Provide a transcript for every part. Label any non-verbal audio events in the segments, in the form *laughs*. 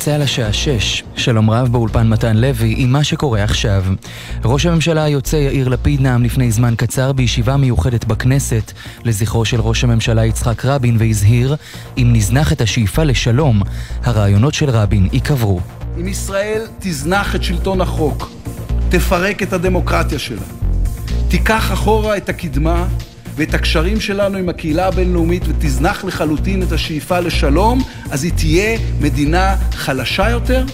צה"ל השעה 6, שלום רב באולפן מתן לוי עם מה שקורה עכשיו. ראש הממשלה היוצא יאיר לפיד נאם לפני זמן קצר בישיבה מיוחדת בכנסת לזכרו של ראש הממשלה יצחק רבין והזהיר אם נזנח את השאיפה לשלום, הרעיונות של רבין ייקברו. אם ישראל תזנח את שלטון החוק, תפרק את הדמוקרטיה שלה, תיקח אחורה את הקדמה ואת הקשרים שלנו עם הקהילה הבינלאומית ותזנח לחלוטין את השאיפה לשלום, אז היא תהיה מדינה חלשה יותר,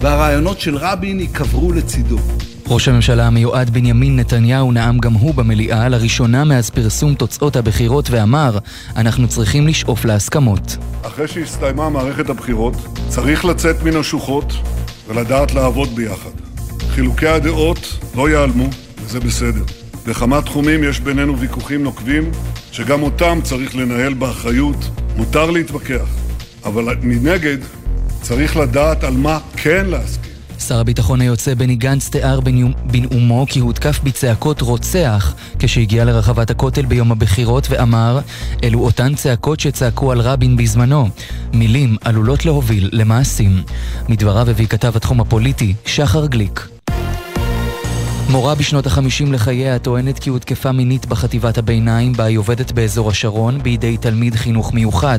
והרעיונות של רבין ייקברו לצידו. ראש הממשלה המיועד בנימין נתניהו נאם גם הוא במליאה לראשונה מאז פרסום תוצאות הבחירות ואמר אנחנו צריכים לשאוף להסכמות. אחרי שהסתיימה מערכת הבחירות, צריך לצאת מן השוחות ולדעת לעבוד ביחד. חילוקי הדעות לא ייעלמו, וזה בסדר. בכמה תחומים יש בינינו ויכוחים נוקבים, שגם אותם צריך לנהל באחריות. מותר להתווכח, אבל מנגד צריך לדעת על מה כן להסכים. שר הביטחון היוצא בני גנץ תיאר בנאומו כי הותקף בצעקות רוצח כשהגיע לרחבת הכותל ביום הבחירות ואמר אלו אותן צעקות שצעקו על רבין בזמנו. מילים עלולות להוביל למעשים. מדבריו הביא כתב התחום הפוליטי שחר גליק. מורה בשנות החמישים לחייה טוענת כי הותקפה מינית בחטיבת הביניים בה היא עובדת באזור השרון בידי תלמיד חינוך מיוחד.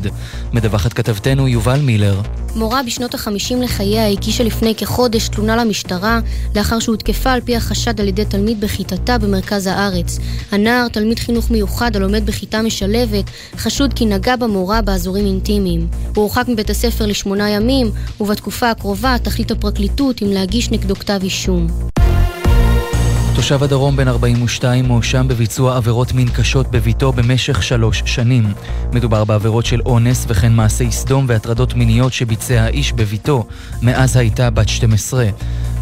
מדווחת כתבתנו יובל מילר. מורה בשנות החמישים לחייה הגישה לפני כחודש תלונה למשטרה לאחר שהותקפה על פי החשד על ידי תלמיד בכיתתה במרכז הארץ. הנער, תלמיד חינוך מיוחד הלומד בכיתה משלבת, חשוד כי נגע במורה באזורים אינטימיים. הוא הורחק מבית הספר לשמונה ימים, ובתקופה הקרובה תחליט הפרקליטות אם להגיש נגדו כתב אישום. תושב הדרום בן 42 מואשם בביצוע עבירות מין קשות בביתו במשך שלוש שנים. מדובר בעבירות של אונס וכן מעשי סדום והטרדות מיניות שביצע האיש בביתו מאז הייתה בת 12.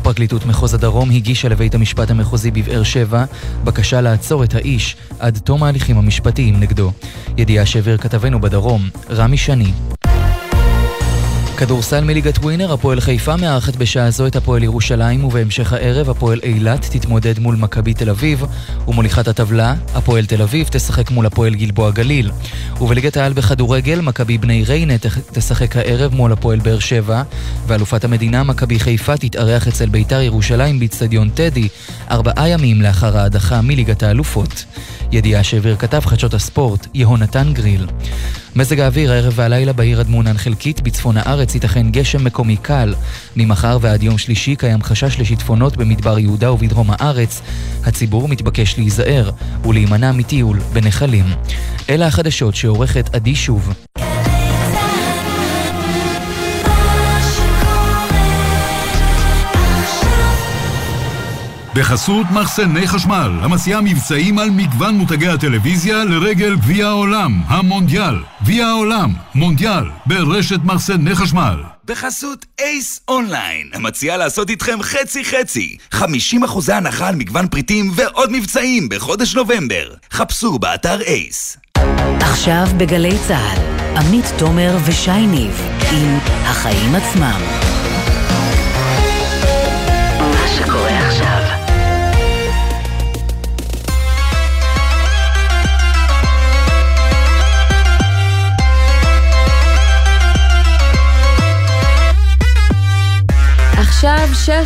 פרקליטות מחוז הדרום הגישה לבית המשפט המחוזי בבאר שבע בקשה לעצור את האיש עד תום ההליכים המשפטיים נגדו. ידיעה שהעביר כתבנו בדרום, רמי שני. כדורסל מליגת ווינר, הפועל חיפה מארחת בשעה זו את הפועל ירושלים ובהמשך הערב הפועל אילת תתמודד מול מכבי תל אביב ומוליכת הטבלה, הפועל תל אביב תשחק מול הפועל גלבוע גליל ובליגת העל בכדורגל, מכבי בני ריינה תשחק הערב מול הפועל באר שבע ואלופת המדינה, מכבי חיפה תתארח אצל ביתר ירושלים באיצטדיון טדי ארבעה ימים לאחר ההדחה מליגת האלופות ידיעה שהעביר כתב חדשות הספורט, יהונתן גריל. מזג האוויר הערב והלילה בעיר עד מעונן חלקית, בצפון הארץ ייתכן גשם מקומי קל. ממחר ועד יום שלישי קיים חשש לשיטפונות במדבר יהודה ובדרום הארץ. הציבור מתבקש להיזהר ולהימנע מטיול בנחלים. אלה החדשות שעורכת עדי שוב. בחסות מחסני חשמל, המציעה מבצעים על מגוון מותגי הטלוויזיה לרגל גביע העולם, המונדיאל. גביע העולם, מונדיאל, ברשת מחסני חשמל. בחסות אייס אונליין, המציעה לעשות איתכם חצי חצי 50% הנחה על מגוון פריטים ועוד מבצעים בחודש נובמבר. חפשו באתר אייס. עכשיו בגלי צה"ל, עמית תומר ושי ניב עם החיים עצמם. עכשיו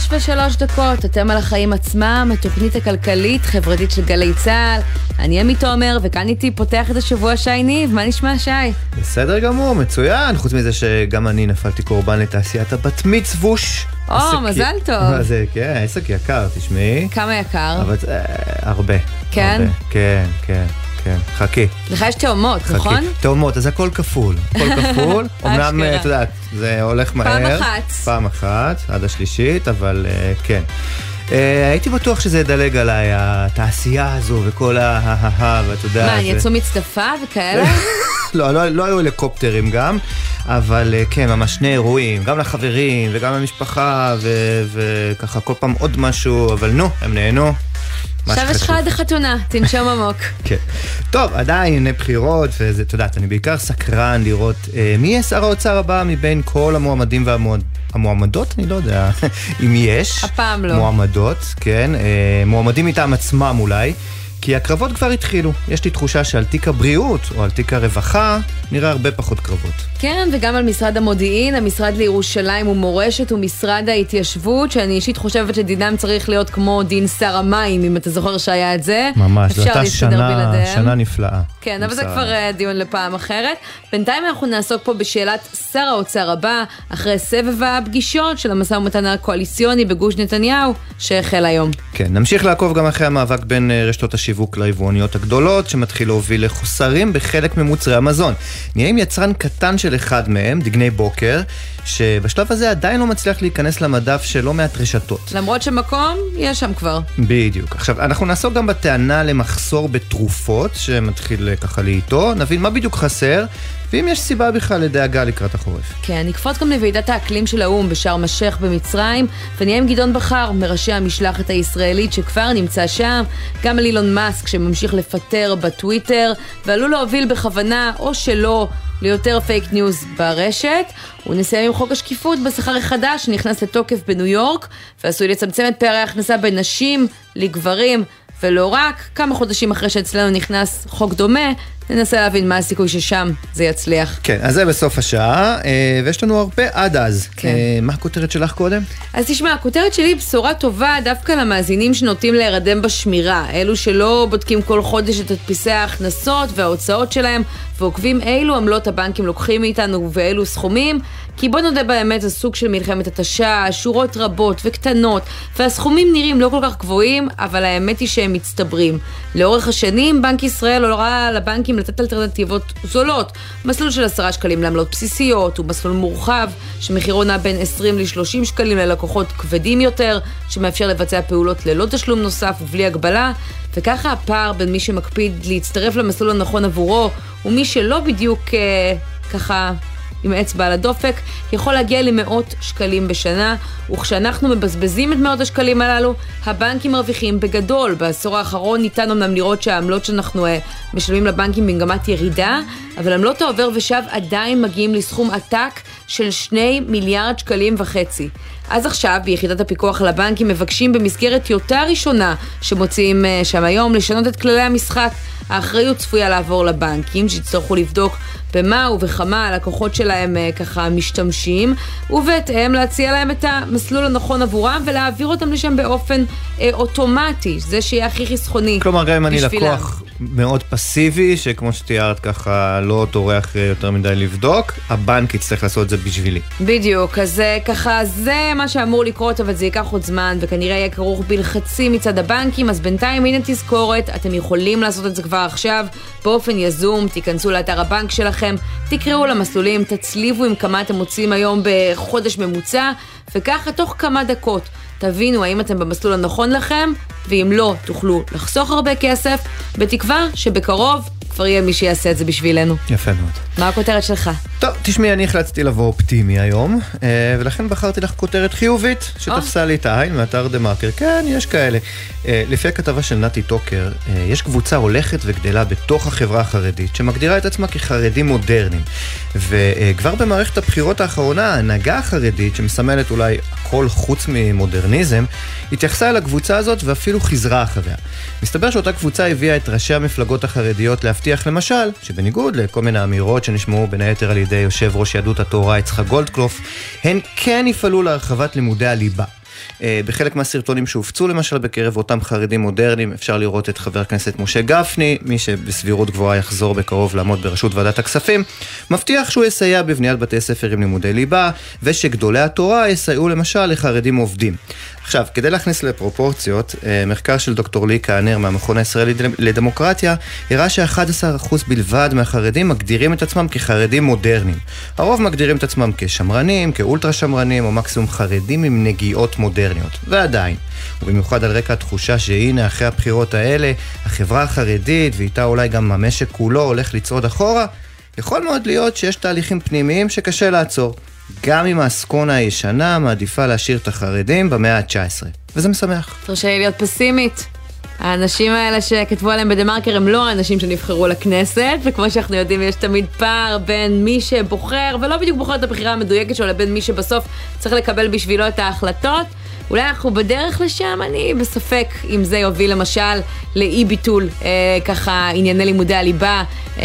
שש ושלוש דקות, אתם על החיים עצמם, התוכנית הכלכלית-חברתית של גלי צה"ל. אני עמי תומר, וכאן איתי פותח את השבוע שי ניב, מה נשמע שי? בסדר גמור, מצוין, חוץ מזה שגם אני נפלתי קורבן לתעשיית הבת מצווש. או, מזל טוב. מה זה, כן, עסק יקר, תשמעי. כמה יקר? אבל אה, הרבה. כן? הרבה. כן, כן. כן, חכי. לך יש תאומות, נכון? תאומות, אז הכל כפול. הכל כפול. *laughs* אמנם, את יודעת, זה הולך מהר. פעם אחת. פעם אחת, עד השלישית, אבל כן. הייתי בטוח שזה ידלג עליי, התעשייה הזו וכל ה... ואתה יודע... מה, יצאו מצטפה וכאלה? *laughs* לא, לא, לא היו הליקופטרים גם, אבל כן, ממש שני אירועים, גם לחברים וגם למשפחה, וככה כל פעם עוד משהו, אבל נו, הם נהנו. עכשיו יש לך עד החתונה, תנשום עמוק. *laughs* כן. טוב, עדיין בחירות, וזה, את יודעת, אני בעיקר סקרן לראות אה, מי יהיה שר האוצר הבא מבין כל המועמדים והמועמדות, אני לא יודע *laughs* אם יש. הפעם לא. מועמדות, כן. אה, מועמדים מטעם עצמם אולי. כי הקרבות כבר התחילו. יש לי תחושה שעל תיק הבריאות או על תיק הרווחה נראה הרבה פחות קרבות. כן, וגם על משרד המודיעין, המשרד לירושלים ומורשת ומשרד ההתיישבות, שאני אישית חושבת שדינם צריך להיות כמו דין שר המים, אם אתה זוכר שהיה את זה. ממש, זו הייתה שנה, שנה נפלאה. כן, אבל זה כבר אה, דיון לפעם אחרת. בינתיים אנחנו נעסוק פה בשאלת שר האוצר הבא, אחרי סבב הפגישות של המשא ומתן הקואליציוני בגוש נתניהו, שהחל היום. כן, נמשיך לעקוב גם אחרי המאבק בין אה, רשתות השיווק ליבואניות הגדולות, שמתחיל להוביל לחוסרים בחלק ממוצרי המזון. נהיה עם יצרן קטן של אחד מהם, דגני בוקר, שבשלב הזה עדיין לא מצליח להיכנס למדף של לא מעט רשתות. למרות שמקום, יש שם כבר. בדיוק. עכשיו, אנחנו נעסוק גם בטענה למחסור בתרופות, שמתחיל אה, ככה לאיתו, נבין מה בדיוק חסר, ואם יש סיבה בכלל לדאגה לקראת החורף. כן, נקפוץ גם לוועידת האקלים של האו"ם בשארם א-שייח במצרים, ונהיה עם גדעון בכר, מראשי המשלחת הישראלית שכבר נמצא שם, גם על אילון מאסק שממשיך לפטר בטוויטר, ועלול להוביל בכוונה או שלא ליותר פייק ניוז ברשת. ונסיים עם חוק השקיפות בשכר החדש שנכנס לתוקף בניו יורק, ועשוי לצמצם את פערי ההכנסה בין נשים לגברים. ולא רק, כמה חודשים אחרי שאצלנו נכנס חוק דומה, ננסה להבין מה הסיכוי ששם זה יצליח. כן, אז זה בסוף השעה, אה, ויש לנו הרבה עד אז. כן. אה, מה הכותרת שלך קודם? אז תשמע, הכותרת שלי היא בשורה טובה דווקא למאזינים שנוטים להירדם בשמירה, אלו שלא בודקים כל חודש את תדפיסי ההכנסות וההוצאות שלהם, ועוקבים אילו עמלות הבנקים לוקחים מאיתנו ואילו סכומים, כי בוא נודה באמת, זה סוג של מלחמת התשה, שורות רבות וקטנות, והסכומים נראים לא כל כך גבוהים, אבל האמת היא שהם מצטברים. לאורך השנים, בנק ישראל הורה לבנקים לתת אלטרנטיבות זולות. מסלול של 10 שקלים לעמלות בסיסיות, ומסלול מורחב, שמחירו נע בין 20 ל-30 שקלים ללקוחות כבדים יותר, שמאפשר לבצע פעולות ללא תשלום נוסף ובלי הגבלה. וככה הפער בין מי שמקפיד להצטרף למסלול הנכון עבורו, ומי שלא בדיוק אה, ככה עם אצבע על הדופק, יכול להגיע למאות שקלים בשנה, וכשאנחנו מבזבזים את מאות השקלים הללו, הבנקים מרוויחים בגדול. בעשור האחרון ניתן אמנם לראות שהעמלות שאנחנו uh, משלמים לבנקים במגמת ירידה, אבל עמלות העובר ושב עדיין מגיעים לסכום עתק של שני מיליארד שקלים וחצי. אז עכשיו, ביחידת הפיקוח על הבנקים מבקשים במסגרת טיוטה ראשונה שמוציאים uh, שם היום לשנות את כללי המשחק. האחריות צפויה לעבור לבנקים, שיצטרכו לבדוק במה ובכמה הלקוחות שלהם uh, ככה משתמשים, ובהתאם להציע להם את המסלול הנכון עבורם ולהעביר אותם לשם באופן uh, אוטומטי, זה שיהיה הכי חסכוני כלומר, גם אם אני לקוח מאוד פסיבי, שכמו שתיארת ככה לא טורח יותר מדי לבדוק, הבנק יצטרך לעשות את זה בשבילי. בדיוק, אז ככה זה מה שאמור לקרות, אבל זה ייקח עוד זמן, וכנראה יהיה כרוך בלחצים מצד הבנקים, אז בינתיים הנה תזכורת, אתם יכולים לעשות את זה כבר עכשיו, באופן יזום, תיכנסו לאתר הבנק שלכם, תקראו למסלולים, תצליבו עם כמה אתם מוצאים היום בחודש ממוצע, וככה תוך כמה דקות תבינו האם אתם במסלול הנכון לכם, ואם לא, תוכלו לחסוך הרבה כסף, בתקווה שבקרוב כבר יהיה מי שיעשה את זה בשבילנו. יפה מאוד. מה הכותרת שלך? טוב, תשמעי, אני החלטתי לבוא אופטימי היום, אה, ולכן בחרתי לך כותרת חיובית, שתפסה לי את העין מאתר דה מרקר. כן, יש כאלה. אה, לפי הכתבה של נתי טוקר, אה, יש קבוצה הולכת וגדלה בתוך החברה החרדית, שמגדירה את עצמה כחרדים מודרניים. וכבר במערכת הבחירות האחרונה, ההנהגה החרדית, שמסמלת אולי הכל חוץ ממודרניזם, התייחסה אל הקבוצה הזאת ואפילו חיזרה אחריה. מסתבר שאותה קבוצה הביאה את ראשי המפלגות החרדיות להבטיח למשל, שבניגוד לכל מיני אמירות שנשמעו בין היתר על ידי יושב ראש יהדות התורה יצחק גולדקלוף, הן כן יפעלו להרחבת לימודי הליבה. אה, בחלק מהסרטונים שהופצו למשל בקרב אותם חרדים מודרניים אפשר לראות את חבר הכנסת משה גפני, מי שבסבירות גבוהה יחזור בקרוב לעמוד בראשות ועדת הכספים, מבטיח שהוא יסייע בבניית בתי ספר עם לימודי ליבה, ושגדולי התורה יסייעו למשל לחרדים עובדים. עכשיו, כדי להכניס לפרופורציות, אה, מחקר של דוקטור לי כהנר מהמכון הישראלי לדמוקרטיה הראה ש-11% בלבד מהחרדים מגדירים את עצמם כחרדים מודרניים. הרוב מגדירים את עצמם כשמרנים, כאולטרה שמרנים, או מקסימום חרדים עם נגיעות מודרניות. ועדיין, ובמיוחד על רקע התחושה שהנה אחרי הבחירות האלה, החברה החרדית, ואיתה אולי גם המשק כולו, הולך לצעוד אחורה, יכול מאוד להיות שיש תהליכים פנימיים שקשה לעצור. גם אם האסקונה הישנה מעדיפה להשאיר את החרדים במאה ה-19. וזה משמח. תרשה לי להיות פסימית. האנשים האלה שכתבו עליהם בדה מרקר הם לא האנשים שנבחרו לכנסת, וכמו שאנחנו יודעים יש תמיד פער בין מי שבוחר, ולא בדיוק בוחר את הבחירה המדויקת שלו, לבין מי שבסוף צריך לקבל בשבילו את ההחלטות. אולי אנחנו בדרך לשם, אני בספק אם זה יוביל למשל לאי ביטול אה, ככה ענייני לימודי הליבה אה,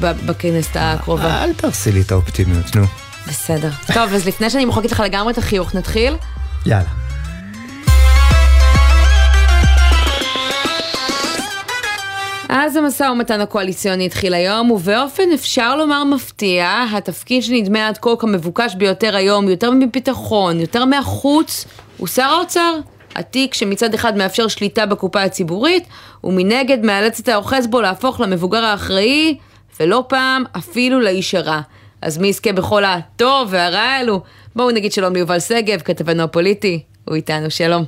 בכנסת הקרובה. אל תרסי לי את האופטימיות, נו. בסדר. טוב, אז לפני שאני מוחקת לך לגמרי את החיוך, נתחיל? יאללה. אז המשא ומתן הקואליציוני התחיל היום, ובאופן אפשר לומר מפתיע, התפקיד שנדמה עד כה כמבוקש ביותר היום, יותר מביטחון, יותר מהחוץ, הוא שר האוצר. התיק שמצד אחד מאפשר שליטה בקופה הציבורית, ומנגד מאלץ את האוחז בו להפוך למבוגר האחראי, ולא פעם אפילו לאיש הרע. אז מי יזכה בכל הטוב והרע האלו? בואו נגיד שלום ליובל שגב, כתבנו הפוליטי, הוא איתנו, שלום.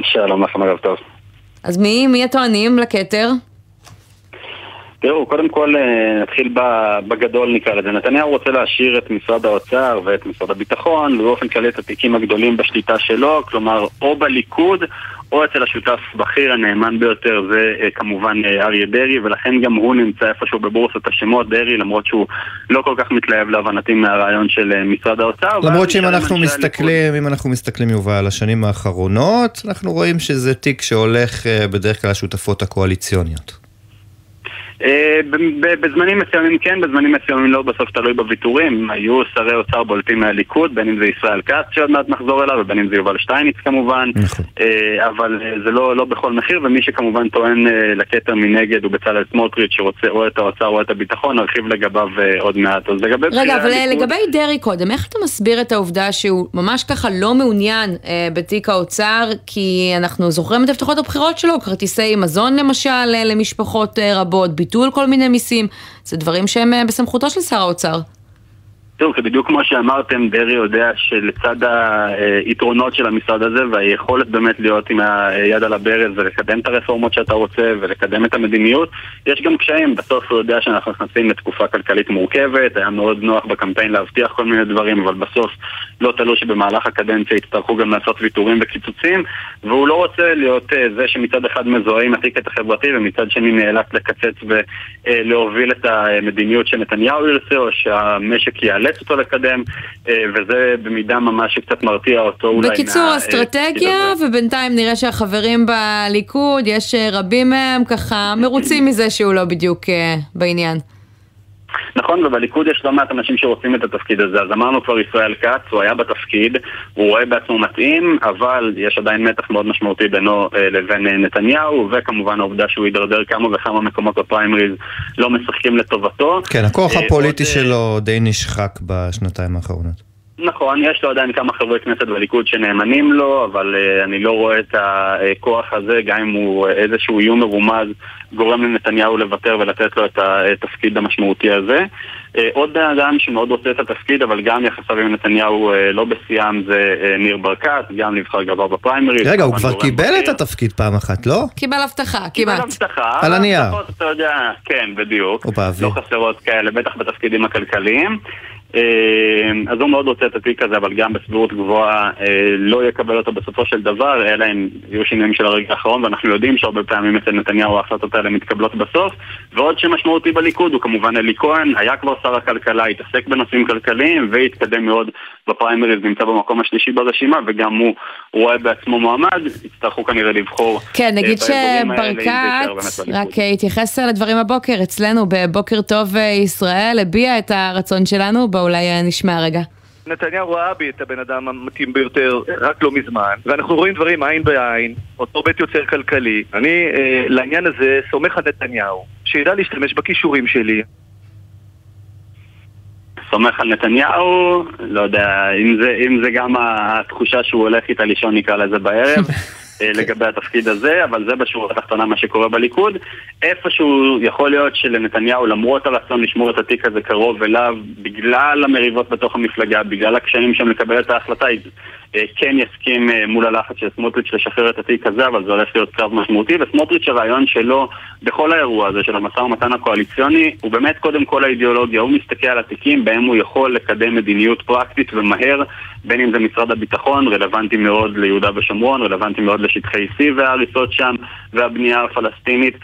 שלום לכם, ערב טוב. אז מי, מי הטוענים לכתר? תראו, קודם כל אה, נתחיל בגדול נקרא לזה. נתניהו רוצה להשאיר את משרד האוצר ואת משרד הביטחון, ובאופן כללי את התיקים הגדולים בשליטה שלו, כלומר או בליכוד או אצל השותף בכיר הנאמן ביותר זה אה, כמובן אה, אריה דרעי, ולכן גם הוא נמצא איפשהו בבורסת השמות, דרעי, למרות שהוא לא כל כך מתלהב להבנתי מהרעיון של משרד האוצר. למרות שאם אנחנו מסתכלים, אם אנחנו מסתכלים יובל על השנים האחרונות, אנחנו רואים שזה תיק שהולך בדרך כלל לשותפות הקואליציוניות. אה, בזמנים מסוימים כן, בזמנים מסוימים לא, בסוף תלוי בוויתורים. היו שרי אוצר בולטים מהליכוד, בין אם זה ישראל כץ שעוד מעט נחזור אליו, ובין אם זה יובל שטייניץ כמובן. נכון. אה, אבל אה, זה לא, לא בכל מחיר, ומי שכמובן טוען לכתר מנגד הוא בצלאל סמוטריץ' שרוצה או את האוצר או את הביטחון, נרחיב לגביו עוד מעט. אז לגבי רגע, אבל הליכוד... לגבי דרעי קודם, איך אתה מסביר את העובדה שהוא ממש ככה לא מעוניין אה, בתיק האוצר, כי אנחנו זוכרים את הבטחות הבחירות שלו, כרטיסי מזון למשל למשפחות אה, רבות, ביטול כל מיני מיסים, זה דברים שהם אה, בסמכותו של שר האוצר. תראו, בדיוק כמו שאמרתם, דרעי יודע שלצד היתרונות של המשרד הזה והיכולת באמת להיות עם היד על הברז ולקדם את הרפורמות שאתה רוצה ולקדם את המדיניות, יש גם קשיים. בסוף הוא יודע שאנחנו נכנסים לתקופה כלכלית מורכבת, היה מאוד נוח בקמפיין להבטיח כל מיני דברים, אבל בסוף לא תלו שבמהלך הקדנציה יצטרכו גם לעשות ויתורים וקיצוצים, והוא לא רוצה להיות אה, זה שמצד אחד מזוהה עם הטיקט החברתי ומצד שני נאלץ לקצץ ולהוביל את המדיניות שנתניהו ירצה או שהמשק יעלה. לאלץ אותו לקדם, אה, וזה במידה ממש שקצת מרתיע אותו אולי בקיצור, מה... אסטרטגיה, ובינתיים נראה שהחברים בליכוד, יש אה, רבים מהם ככה מרוצים מזה שהוא לא בדיוק אה, בעניין. נכון, ובליכוד יש לא מעט אנשים שרוצים את התפקיד הזה. אז אמרנו כבר ישראל כץ, הוא היה בתפקיד, הוא רואה בעצמו מתאים, אבל יש עדיין מתח מאוד משמעותי בינו אה, לבין אה, נתניהו, וכמובן העובדה שהוא יידרדר כמה וכמה מקומות בפריימריז לא משחקים לטובתו. כן, הכוח אה, הפוליטי עוד, שלו די נשחק בשנתיים האחרונות. נכון, יש לו עדיין כמה חברי כנסת בליכוד שנאמנים לו, אבל uh, אני לא רואה את הכוח הזה, גם אם הוא איזשהו איום מרומז, גורם לנתניהו לוותר ולתת לו את התפקיד המשמעותי הזה. Uh, עוד בן אדם שמאוד רוצה את התפקיד, אבל גם יחסיו עם נתניהו uh, לא בשיאם זה uh, ניר ברקת, גם נבחר גבוה בפריימריז. רגע, הוא כבר קיבל בכיר. את התפקיד פעם אחת, לא? קיבל הבטחה, כמעט. קיבל הבטחה. על הנייר. אתה יודע, כן, בדיוק. לא חסרות כאלה, בטח בתפקידים הכלכליים. אה, אז הוא מאוד רוצה את התיק הזה, אבל גם בסבירות גבוהה אה, לא יקבל אותו בסופו של דבר, אלא אם יהיו שינויים של הרגע האחרון, ואנחנו יודעים שהרבה פעמים אצל נתניהו ההחלטות האלה מתקבלות בסוף. ועוד שמשמעותי בליכוד הוא כמובן אלי כהן, היה כבר שר הכלכלה, התעסק בנושאים כלכליים והתקדם מאוד בפריימריז, נמצא במקום השלישי ברשימה, וגם הוא רואה בעצמו מועמד, יצטרכו כנראה לבחור. כן, נגיד שברקת, רק התייחס לדברים הבוקר, אצלנו בבוקר טוב ישראל, הביע את הרצון שלנו. אולי נשמע רגע. נתניהו ראה בי את הבן אדם המתאים ביותר רק לא מזמן, ואנחנו רואים דברים עין בעין, אותו בית יוצר כלכלי. אני אה, לעניין הזה סומך על נתניהו, שידע להשתמש בכישורים שלי. סומך על נתניהו, לא יודע, אם זה, אם זה גם התחושה שהוא הולך איתה לישון נקרא לזה בערב. *laughs* אה, לגבי התפקיד הזה, אבל זה בשורה התחתונה מה שקורה בליכוד. איפשהו יכול להיות שלנתניהו, למרות הרצון לשמור את התיק הזה קרוב אליו, בגלל המריבות בתוך המפלגה, בגלל הקשיים שם לקבל את ההחלטה, אה, כן יסכים אה, מול הלחץ של סמוטריץ' לשחרר את התיק הזה, אבל זה הולך להיות קרב משמעותי, וסמוטריץ' הרעיון שלו בכל האירוע הזה של המשא ומתן הקואליציוני, הוא באמת קודם כל האידיאולוגיה, הוא מסתכל על התיקים בהם הוא יכול לקדם מדיניות פרקטית ומהר, בין אם זה משרד הביטחון, רלוונטי מאוד ליהודה ושומרון, רלוונטי מאוד לשטחי C וההריסות שם, והבנייה הפלסטינית.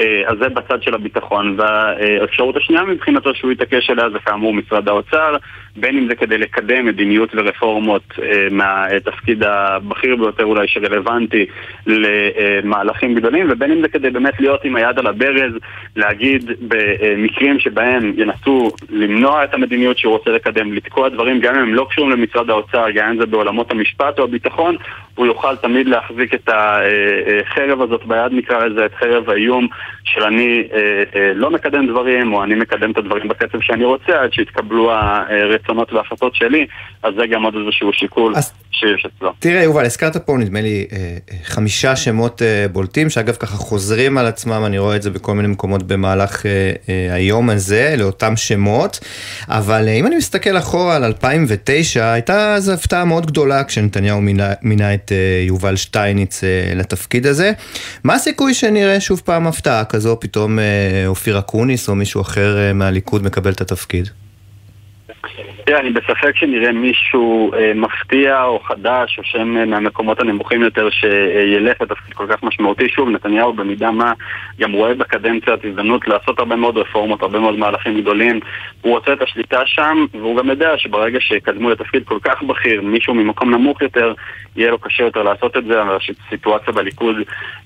אה, אז זה בצד של הביטחון. והאפשרות השנייה מבחינתו שהוא יתעקש עליה זה כאמור משרד האוצר. בין אם זה כדי לקדם מדיניות ורפורמות אה, מהתפקיד הבכיר ביותר אולי שרלוונטי למהלכים גדולים, ובין אם זה כדי באמת להיות עם היד על הברז, להגיד במקרים שבהם ינסו למנוע את המדיניות שהוא רוצה לקדם, לתקוע דברים גם אם הם לא קשורים למשרד האוצר, גם אם זה בעולמות המשפט או הביטחון, הוא יוכל תמיד להחזיק את החרב הזאת ביד נקרא לזה, את חרב האיום של אני אה, אה, לא מקדם דברים או אני מקדם את הדברים בקצב שאני רוצה עד שיתקבלו הרצונות וההחלטות שלי, אז זה גם עוד איזשהו שיקול. אז... שיש אצלו. תראה יובל, הזכרת פה נדמה לי אה, חמישה שמות אה, בולטים שאגב ככה חוזרים על עצמם, אני רואה את זה בכל מיני מקומות במהלך אה, אה, היום הזה, לאותם שמות, אבל אה, אם אני מסתכל אחורה על 2009, הייתה אז הפתעה מאוד גדולה כשנתניהו מינה, מינה את אה, יובל שטייניץ אה, לתפקיד הזה. מה הסיכוי שנראה שוב פעם הפתעה כזו, פתאום אה, אופיר אקוניס או מישהו אחר אה, מהליכוד מקבל את התפקיד? תראה, אני בספק שנראה מישהו אה, מפתיע או חדש או שם אה, מהמקומות הנמוכים יותר שילך לתפקיד כל כך משמעותי. שוב, נתניהו במידה מה גם רואה בקדנציית הזדמנות לעשות הרבה מאוד רפורמות, הרבה מאוד מהלכים גדולים. הוא רוצה את השליטה שם, והוא גם יודע שברגע שיקדמו לתפקיד כל כך בכיר, מישהו ממקום נמוך יותר, יהיה לו קשה יותר לעשות את זה, אבל הסיטואציה בליכוד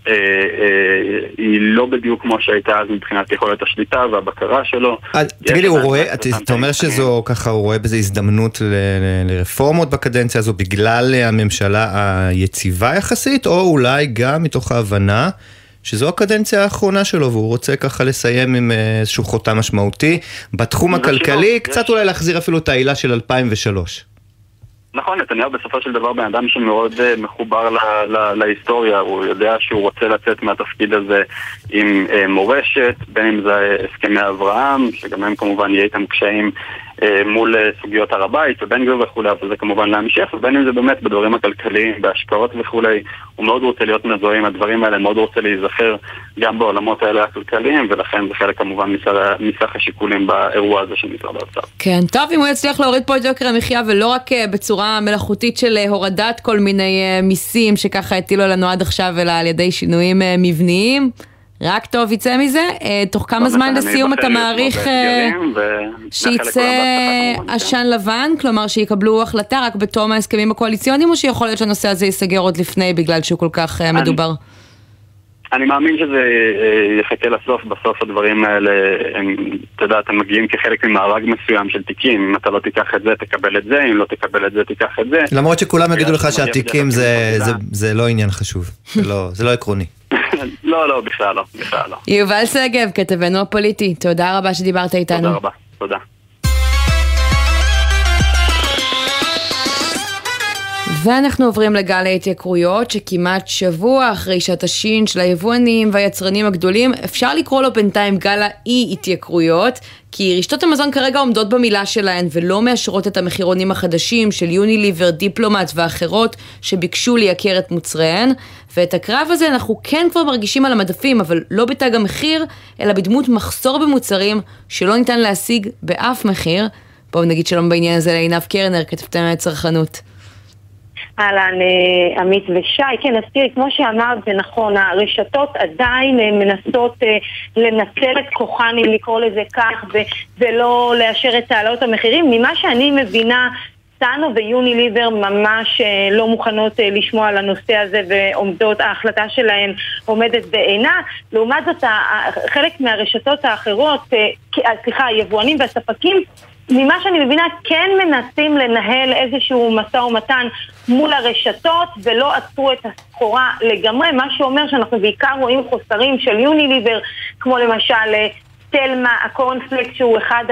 אה, אה, היא לא בדיוק כמו שהייתה אז מבחינת יכולת השליטה והבקרה שלו. תגיד לי, הוא רואה, אתה אומר שזו ככה, הוא רואה בזה הזדמנות לרפורמות בקדנציה הזו בגלל הממשלה היציבה יחסית, או אולי גם מתוך ההבנה שזו הקדנציה האחרונה שלו והוא רוצה ככה לסיים עם אה, איזשהו חותם משמעותי בתחום הכלכלי, קצת אולי להחזיר אפילו את העילה של 2003. נכון, נתניהו בסופו של דבר בן אדם שמאוד uh, מחובר ל- ל- להיסטוריה, הוא יודע שהוא רוצה לצאת מהתפקיד הזה עם uh, מורשת, בין אם זה הסכמי אברהם, שגם הם כמובן יהיה איתם קשיים אה, מול אה, סוגיות הר הבית ובן גביר וכולי, אבל זה כמובן להמשך, ובין אם זה באמת בדברים הכלכליים, בהשקעות וכולי, הוא מאוד רוצה להיות מזוהה עם הדברים האלה, מאוד רוצה להיזכר גם בעולמות האלה הכלכליים, ולכן זה חלק כמובן מסך השיקולים באירוע הזה של משרד האוצר. כן, טוב, אם הוא יצליח להוריד פה את יוקר המחיה, ולא רק אה, בצורה מלאכותית של הורדת כל מיני מיסים שככה הטילו לנו עד עכשיו, אלא על ידי שינויים מבניים. רק טוב יצא מזה. אה, תוך כמה זמן לסיום אתה מעריך אה, שיצא עשן לבן? כלומר שיקבלו החלטה רק בתום ההסכמים הקואליציוניים, או שיכול להיות שהנושא הזה ייסגר עוד לפני בגלל שהוא כל כך אה, מדובר? אני מאמין שזה יחכה לסוף, בסוף הדברים האלה, הם, אתה יודע, הם מגיעים כחלק ממארג מסוים של תיקים, אם אתה לא תיקח את זה, תקבל את זה, אם לא תקבל את זה, תיקח את זה. למרות שכולם יגידו לך שהתיקים זה לא עניין חשוב, זה לא עקרוני. *laughs* לא, לא, בכלל לא, בכלל לא. יובל שגב, כתבנו הפוליטי, תודה רבה שדיברת איתנו. תודה רבה, תודה. ואנחנו עוברים לגל ההתייקרויות שכמעט שבוע אחרי שהתשין של היבואנים והיצרנים הגדולים אפשר לקרוא לו בינתיים גל האי התייקרויות כי רשתות המזון כרגע עומדות במילה שלהן ולא מאשרות את המחירונים החדשים של יוניליבר, דיפלומט ואחרות שביקשו לייקר את מוצריהן ואת הקרב הזה אנחנו כן כבר מרגישים על המדפים אבל לא בתג המחיר אלא בדמות מחסור במוצרים שלא ניתן להשיג באף מחיר בואו נגיד שלום בעניין הזה לעינב קרנר כתבתם מהצרכנות. אהלן, אה, עמית ושי. כן, אז תראי, כמו שאמרת, זה נכון, הרשתות עדיין אה, מנסות אה, לנצל את כוחן, אם לקרוא לזה כך, ולא לאשר את העלאות המחירים. ממה שאני מבינה, סאנו ויוניליבר ממש לא מוכנות לשמוע על הנושא הזה ועומדות, ההחלטה שלהן עומדת בעינה. לעומת זאת, חלק מהרשתות האחרות, סליחה, היבואנים והספקים ממה שאני מבינה, כן מנסים לנהל איזשהו משא ומתן מול הרשתות ולא עצרו את הסחורה לגמרי, מה שאומר שאנחנו בעיקר רואים חוסרים של יוניליבר, כמו למשל אה, תלמה, הקורנפלקס שהוא אחד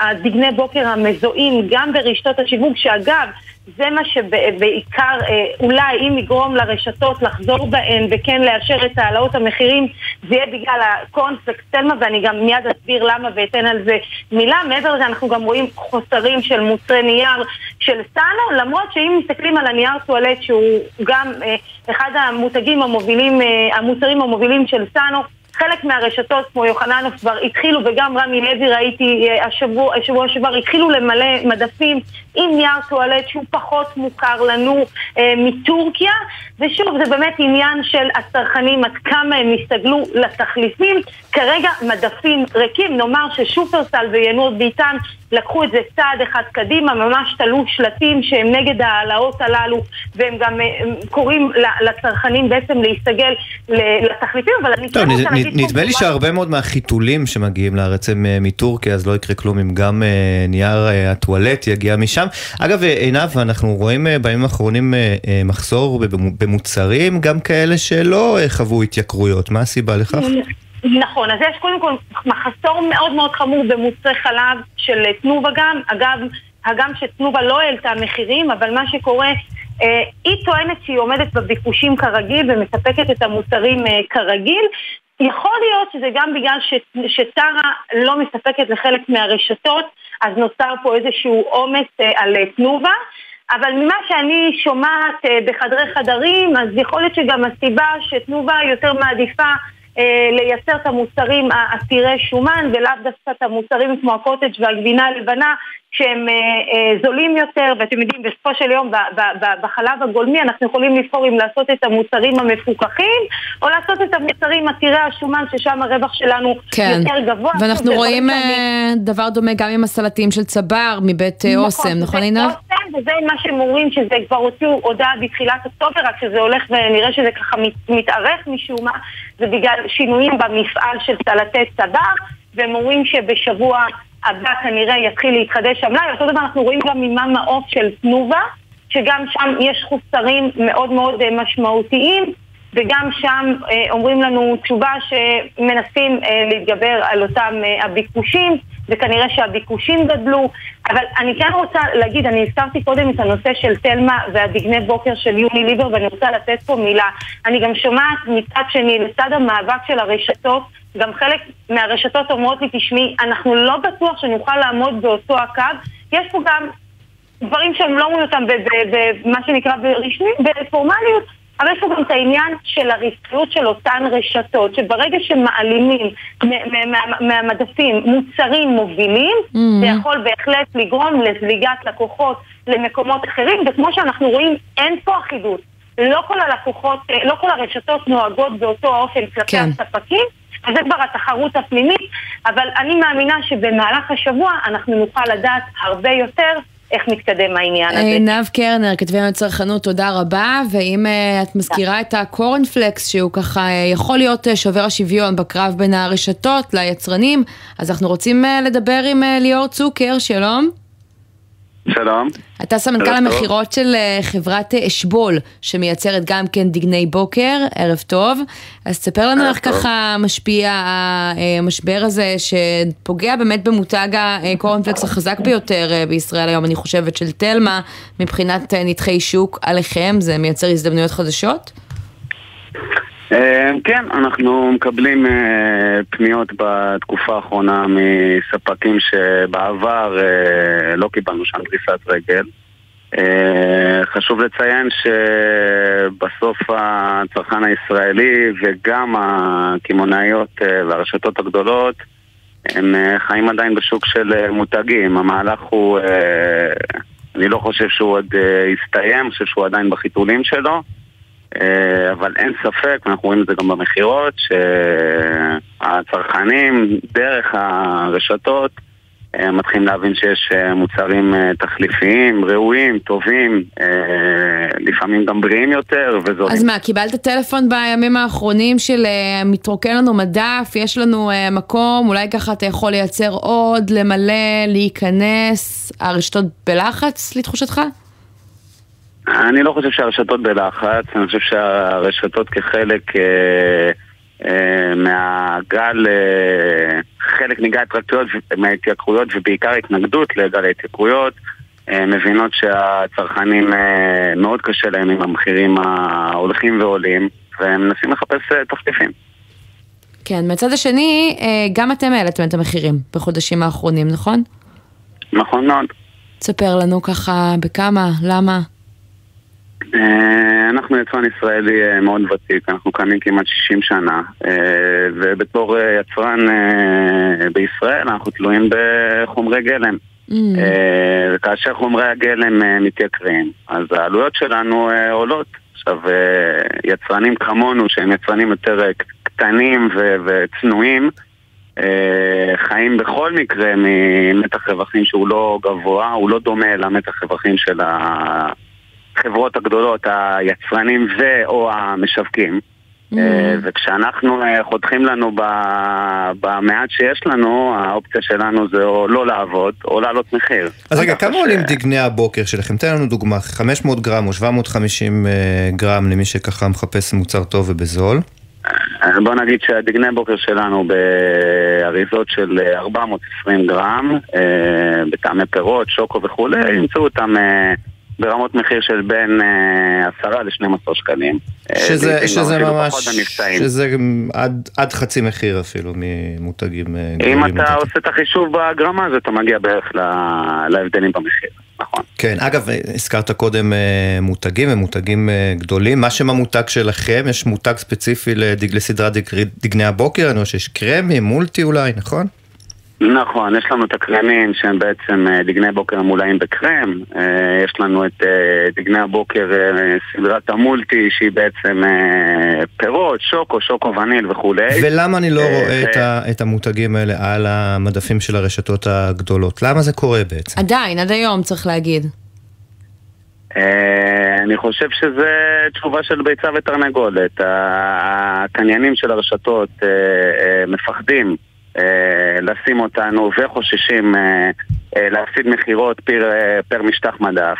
הדגני בוקר המזוהים גם ברשתות השיווק, שאגב, זה מה שבעיקר אה, אולי אם יגרום לרשתות לחזור בהן וכן לאשר את העלאות המחירים זה יהיה בגלל הקורנפלקס תלמה ואני גם מיד אסביר למה ואתן על זה מילה. מעבר לזה אנחנו גם רואים חוסרים של מוצרי נייר של סאנו למרות שאם מסתכלים על הנייר טואלט שהוא גם אה, אחד המותגים המובילים, אה, המוצרים המובילים של סאנו חלק מהרשתות כמו יוחננוף כבר התחילו, וגם רמי לוי ראיתי השבוע, השבוע שעבר, התחילו למלא מדפים עם נייר טואלט שהוא פחות מוכר לנו אה, מטורקיה, ושוב, זה באמת עניין של הצרכנים, עד כמה הם יסתגלו לתחליפים. כרגע מדפים ריקים, נאמר ששופרסל וינוד ביטן לקחו את זה צעד אחד קדימה, ממש תלו שלטים שהם נגד ההעלאות הללו, והם גם אה, קוראים לצרכנים בעצם להסתגל לתחליפים, אבל אני כן רוצה להגיד... נדמה לי שהרבה מאוד מהחיתולים שמגיעים לארץ הם אה, מטורקיה, אז לא יקרה כלום אם גם אה, נייר הטואלט יגיע משם. אגב, עינב, אנחנו רואים בימים האחרונים מחסור במוצרים, גם כאלה שלא חוו התייקרויות. מה הסיבה לכך? נכון, אז יש קודם כל מחסור מאוד מאוד חמור במוצרי חלב של תנובה גם. אגב, הגם שתנובה לא העלתה מחירים, אבל מה שקורה, אה, היא טוענת שהיא עומדת בביקושים כרגיל ומספקת את המוצרים אה, כרגיל. יכול להיות שזה גם בגלל שטרה לא מספקת לחלק מהרשתות, אז נוצר פה איזשהו עומס אה, על תנובה. אבל ממה שאני שומעת בחדרי חדרים, אז יכול להיות שגם הסיבה שתנובה יותר מעדיפה אה, לייצר את המוצרים העתירי שומן ולאו דווקא את המוצרים כמו הקוטג' והגבינה הלבנה שהם אה, אה, זולים יותר ואתם יודעים בסופו של יום בחלב הגולמי אנחנו יכולים לבחור אם לעשות את המוצרים המפוקחים או לעשות את המוצרים עתירי השומן ששם הרווח שלנו כן. יותר גבוה. ואנחנו רואים שאני... דבר דומה גם עם הסלטים של צבר מבית נכון, אוסם, נכון עינה? אוסם וזה מה שהם אומרים שזה כבר הוציאו הודעה בתחילת אוקטובר רק שזה הולך ונראה שזה ככה מתארך משום מה זה בגלל שינויים במפעל של סלטי צבר, והם אומרים שבשבוע הבא כנראה יתחיל להתחדש המלאי. אותו דבר אנחנו רואים גם ממה מעוף של תנובה, שגם שם יש חוסרים מאוד מאוד אה, משמעותיים. וגם שם אה, אומרים לנו תשובה שמנסים אה, להתגבר על אותם אה, הביקושים, וכנראה שהביקושים גדלו. אבל אני כן רוצה להגיד, אני הזכרתי קודם את הנושא של תלמה והדגני בוקר של יוני ליבר, ואני רוצה לתת פה מילה. אני גם שומעת מצד שני, לצד המאבק של הרשתות, גם חלק מהרשתות אומרות לי, תשמעי, אנחנו לא בטוח שנוכל לעמוד באותו הקו. יש פה גם דברים שהם לא אומרים אותם במה שנקרא ברשמי, בפורמליות. אבל יש פה גם את העניין של הרווחיות של אותן רשתות, שברגע שמעלימים מהמדפים מוצרים מובילים, mm-hmm. זה יכול בהחלט לגרום לזליגת לקוחות למקומות אחרים, וכמו שאנחנו רואים, אין פה אחידות. לא כל הלקוחות, לא כל הרשתות נוהגות באותו אופן כלפי כן. הספקים. וזה כבר התחרות הפנימית, אבל אני מאמינה שבמהלך השבוע אנחנו נוכל לדעת הרבה יותר איך מתקדם העניין הזה. עינב קרנר, כתבי הצרכנות, תודה רבה, ואם uh, את מזכירה את הקורנפלקס, שהוא ככה uh, יכול להיות שובר השוויון בקרב בין הרשתות ליצרנים, אז אנחנו רוצים לדבר עם ליאור צוקר, שלום. שלום. אתה סמנכ"ל המכירות של אה, חברת אה, אשבול, שמייצרת גם כן דגני בוקר, ערב טוב. אז תספר לנו איך ככה משפיע המשבר הזה, שפוגע באמת במותג הקורנפלקס החזק ביותר אה, בישראל היום, אני חושבת, של תלמה, מבחינת נתחי שוק עליכם, זה מייצר הזדמנויות חדשות? אה, כן, אנחנו מקבלים אה, פניות בתקופה האחרונה מספקים שבעבר אה, לא קיבלנו שם דריסת רגל. חשוב לציין שבסוף הצרכן הישראלי וגם הקמעונאיות והרשתות הגדולות הם חיים עדיין בשוק של מותגים. המהלך הוא, אני לא חושב שהוא עוד הסתיים, אני חושב שהוא עדיין בחיתולים שלו. אה, אבל אין ספק, ואנחנו רואים את זה גם במכירות, שהצרכנים דרך הרשתות אה, מתחילים להבין שיש אה, מוצרים תחליפיים, ראויים, טובים, לפעמים גם בריאים יותר וזולים. אז מה, קיבלת טלפון בימים האחרונים של מתרוקן לנו מדף, יש לנו מקום, אולי ככה אתה יכול לייצר עוד, למלא, להיכנס, הרשתות בלחץ לתחושתך? אני לא חושב שהרשתות בלחץ, אני חושב שהרשתות כחלק אה, אה, מהגל, אה, חלק מגל ההתרקטויות, מההתייקרויות ובעיקר התנגדות לגל ההתייקרויות, אה, מבינות שהצרכנים אה, מאוד קשה להם עם המחירים ההולכים ועולים, והם מנסים לחפש אה, תחליפים. כן, מהצד השני, אה, גם אתם העליתם את המחירים בחודשים האחרונים, נכון? נכון מאוד. תספר לנו ככה בכמה, למה? אה, אנחנו יצרן ישראלי אה, מאוד ותיק, אנחנו קיימים כמעט 60 שנה אה, ובתור יצרן בישראל אנחנו תלויים בחומרי גלם אה, וכאשר חומרי הגלם מתייקרים, אז העלויות שלנו עולות. עכשיו, יצרנים כמונו, שהם יצרנים יותר קטנים ו- וצנועים, חיים בכל מקרה ממתח רווחים שהוא לא גבוה, הוא לא דומה למתח רווחים של החברות הגדולות, היצרנים ו/או המשווקים. אה, וכשאנחנו אה, חותכים לנו במעט שיש לנו, האופציה שלנו זה או לא לעבוד או להעלות מחיר. אז רגע, כמה עולים דגני הבוקר שלכם? תן לנו דוגמה, 500 גרם או 750 אה, גרם למי שככה מחפש מוצר טוב ובזול. אה, בוא נגיד שהדגני בוקר שלנו באריזות של אה, 420 גרם, אה, בטעמי פירות, שוקו וכולי, ימצאו אותם אה, ברמות מחיר של בין אה, 10 ל-12 שקלים. אה, שזה, גם שזה ממש. שזה עד, עד חצי מחיר אפילו ממותגים אה, אם. אתה עושה את החישוב בגרמה אז אתה מגיע בערך להבדלים במחיר. כן, אגב, הזכרת קודם אה, מותגים ומותגים גדולים, מה שם המותג שלכם? יש מותג ספציפי לסדרת דג- דגני הבוקר? אני רואה שיש קרמי, מולטי אולי, נכון? נכון, יש לנו את הקרמים שהם בעצם אה, דגני בוקר המולאים בקרם, אה, יש לנו את אה, דגני הבוקר סדרת המולטי שהיא בעצם פירות, שוקו, שוקו וניל וכולי. ולמה אני לא אה, רואה את ה- את המותגים האלה על המדפים של הרשתות הגדולות? למה זה קורה בעצם? עדיין, עד היום צריך להגיד. אני חושב שזה תשובה של ביצה ותרנגולת. הקניינים של הרשתות מפחדים לשים אותנו וחוששים אה, אה, להפסיד מכירות פר, אה, פר משטח מדף.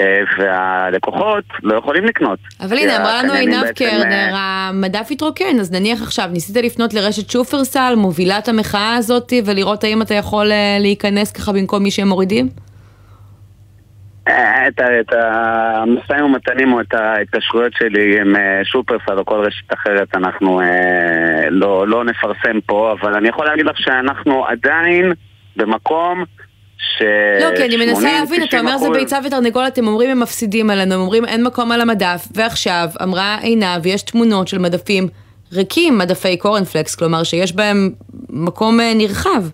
אה, והלקוחות לא יכולים לקנות. אבל הנה, אמרה לנו עינב קרנר, אה, המדף התרוקן, אז נניח עכשיו, ניסית לפנות לרשת שופרסל, מובילת המחאה הזאת, ולראות האם אתה יכול אה, להיכנס ככה במקום מי שהם מורידים? את, את המשאים ומתנים או את ההתקשרויות שלי עם אה, שופרסל או כל רשת אחרת אנחנו אה, לא, לא נפרסם פה, אבל אני יכול להגיד לך שאנחנו עדיין במקום ש... לא, כי אני מנסה 80, להבין, אתה אומר זה 90%. ביצה ותרנגולת, אתם אומרים הם מפסידים עלינו, הם אומרים אין מקום על המדף, ועכשיו אמרה עינב, יש תמונות של מדפים ריקים, מדפי קורנפלקס, כלומר שיש בהם מקום אה, נרחב.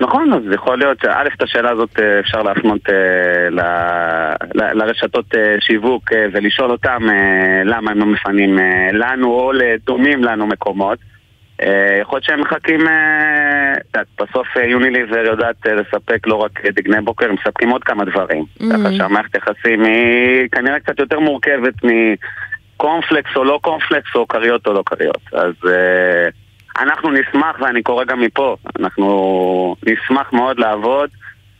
נכון, אז יכול להיות שא', את השאלה הזאת אה, אפשר להפנות אה, ל- ל- לרשתות אה, שיווק ולשאול אותם למה הם לא מפנים לנו או לדומים לנו מקומות. יכול להיות שהם מחכים, בסוף יוניליבר יודעת לספק לא רק דגני בוקר, הם מספקים עוד כמה דברים. ככה שהמערכת יחסים היא כנראה קצת יותר מורכבת מקורנפלקס או לא קורנפלקס או כריות או לא כריות. אז אנחנו נשמח, ואני קורא גם מפה, אנחנו נשמח מאוד לעבוד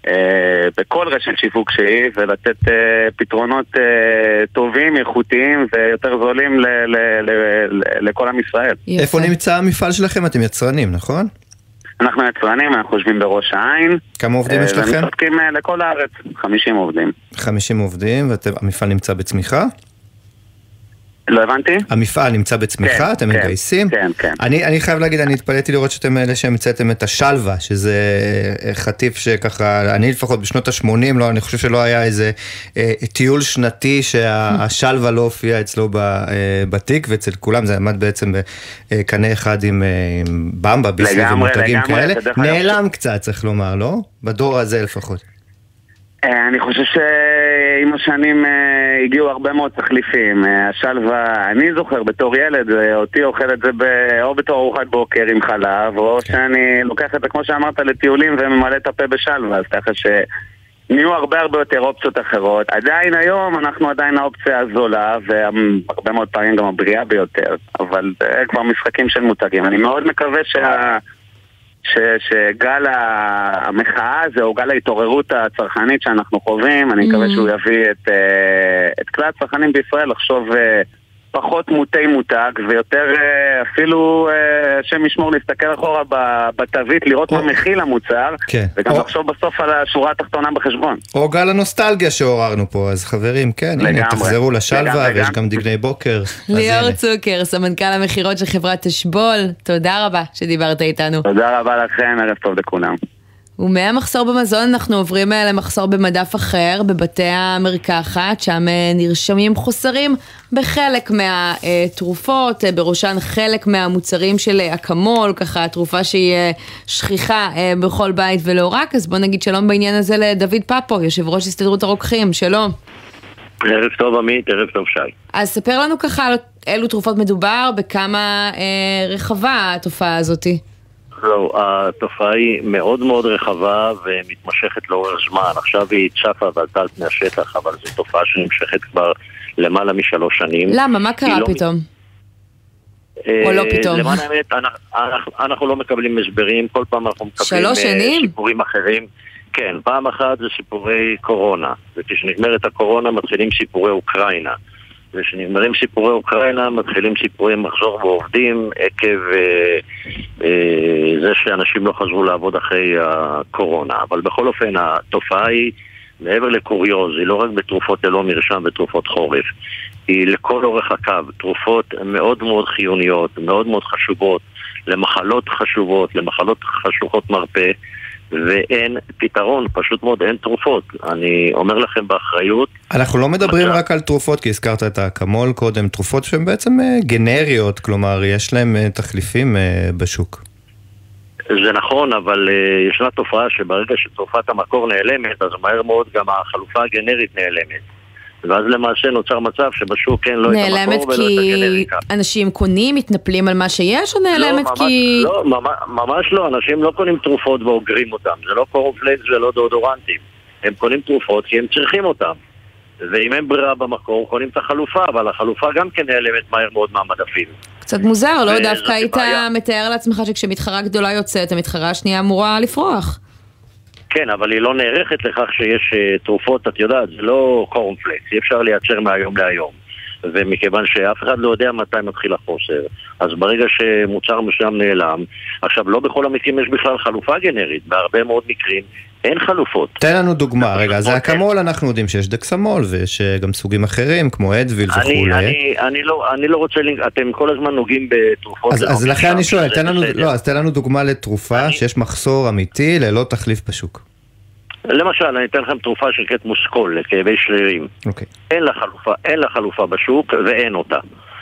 אה, בכל רשת שיווק שהיא ולתת אה, פתרונות אה, טובים, איכותיים ויותר זולים ל- ל- ל- ל- לכל עם ישראל. איפה נמצא המפעל שלכם? אתם יצרנים, נכון? אנחנו יצרנים, אנחנו יושבים בראש העין. כמה עובדים אה, יש לכם? ומספקים אה, לכל הארץ, 50 עובדים. 50 עובדים, והמפעל נמצא בצמיחה? לא הבנתי? המפעל נמצא בצמיחה, כן, אתם כן, מגייסים? כן, כן. אני, אני חייב להגיד, אני התפלאתי לראות שאתם אלה שהמצאתם את השלווה, שזה אה, חטיף שככה, אני לפחות בשנות ה-80, לא, אני חושב שלא היה איזה אה, טיול שנתי שהשלווה לא הופיעה אצלו ב, אה, בתיק, ואצל כולם זה עמד בעצם בקנה אחד עם, אה, עם במבה, ביסלי ומותגים לגמרי, כאלה. נעלם קצת, צריך לומר, לא? בדור הזה לפחות. אה, אני חושב שעם השנים אה, הגיעו הרבה מאוד תחליפים. אה, השלווה, אני זוכר בתור ילד, אה, אותי אוכל את זה ב- או בתור ארוחת בוקר עם חלב, או שאני לוקח את זה, כמו שאמרת, לטיולים וממלא את הפה בשלווה, אז ככה ש... נהיו הרבה הרבה יותר אופציות אחרות. עדיין היום אנחנו עדיין האופציה הזולה, והרבה מאוד פעמים גם הבריאה ביותר, אבל זה כבר משחקים של מותגים. אני מאוד מקווה שה... ש, שגל המחאה הזה, או גל ההתעוררות הצרכנית שאנחנו חווים, אני מקווה Mm. שהוא יביא את, אה, את כלל הצרכנים בישראל לחשוב אה, פחות מוטי מותג, ויותר אה, אפילו, אה, השם ישמור, להסתכל אחורה בתווית, לראות מה מכיל המוצר, כן. וגם או- לחשוב בסוף על השורה התחתונה בחשבון. או גל הנוסטלגיה שעוררנו פה, אז חברים, כן, הנה, לגמרי. תחזרו לשלווה, ויש גם. דגני בוקר. ליאור הנה. צוקר, סמנכ"ל המכירות של חברת אשבול, תודה רבה שדיברת איתנו. תודה רבה לכם, ערב טוב לכולם. ומהמחסור במזון אנחנו עוברים אה, למחסור במדף אחר, בבתי המרקחת, שם אה, נרשמים חוסרים בחלק מהתרופות, אה, בראשן חלק מהמוצרים של אקמול, ככה תרופה שהיא שכיחה בכל בית ולא רק, אז בוא נגיד שלום בעניין הזה לדוד פפו, יושב ראש הסתדרות הרוקחים, שלום. ערב טוב עמית, ערב טוב שי. אז ספר לנו ככה על אילו תרופות מדובר, בכמה אה, רחבה התופעה הזאתי. לא, התופעה היא מאוד מאוד רחבה ומתמשכת לאורך זמן. עכשיו היא צפה ועלתה על פני השטח, אבל זו תופעה שנמשכת כבר למעלה משלוש שנים. למה? מה קרה לא פתאום? אה, או לא פתאום? למען האמת, אנחנו, אנחנו לא מקבלים הסברים, כל פעם אנחנו מקבלים אה? סיפורים אחרים. כן, פעם אחת זה סיפורי קורונה, וכשנגמרת הקורונה מתחילים סיפורי אוקראינה. וכשנגמרים סיפורי אוקראינה, מתחילים סיפורי מחזור בעובדים עקב אה, אה, זה שאנשים לא חזרו לעבוד אחרי הקורונה. אבל בכל אופן, התופעה היא, מעבר לקוריוז, היא לא רק בתרופות ללא מרשם ותרופות חורף, היא לכל אורך הקו, תרופות מאוד מאוד חיוניות, מאוד מאוד חשובות, למחלות חשובות, למחלות חשוכות מרפא. ואין פתרון, פשוט מאוד אין תרופות. אני אומר לכם באחריות. אנחנו לא מדברים עכשיו... רק על תרופות, כי הזכרת את האקמול קודם, תרופות שהן בעצם אה, גנריות, כלומר יש להן אה, תחליפים אה, בשוק. זה נכון, אבל ישנה תופעה שברגע שתרופת המקור נעלמת, אז מהר מאוד גם החלופה הגנרית נעלמת. ואז למעשה נוצר מצב שבשוק אין לא את המקור ולא את הגנריקה. נעלמת כי אנשים קונים, מתנפלים על מה שיש, או נעלמת לא, ממש, כי... לא, ממש, ממש לא, אנשים לא קונים תרופות ואוגרים אותם, זה לא קורנפלקס ולא דאודורנטים. הם קונים תרופות כי הם צריכים אותם. ואם אין ברירה במקור, קונים את החלופה, אבל החלופה גם כן נעלמת מהר מאוד מהמדפים. קצת מוזר, לא? דווקא היית מתאר לעצמך שכשמתחרה גדולה יוצאת, המתחרה השנייה אמורה לפרוח. כן, אבל היא לא נערכת לכך שיש uh, תרופות, את יודעת, זה לא קורנפלקס, אי אפשר לייצר מהיום להיום. ומכיוון שאף אחד לא יודע מתי מתחיל החוסר, אז ברגע שמוצר מסוים נעלם, עכשיו לא בכל המקרים יש בכלל חלופה גנרית, בהרבה מאוד מקרים אין חלופות. תן לנו דוגמה, רגע, זה אקמול, אנחנו יודעים שיש דקסמול ויש אה, גם סוגים אחרים כמו אדוויל וכולי. אני, אני, לא, אני לא רוצה, אתם כל הזמן נוגעים בתרופות. אז, אז לכן אני שואל, תן לנו, לא, אז תן לנו דוגמה לתרופה אני... שיש מחסור אמיתי ללא תחליף בשוק. למשל, אני אתן לכם תרופה שנקראת מוסקול לכאבי שרירים. אוקיי. אין לה חלופה, אין לה חלופה בשוק ואין אותה.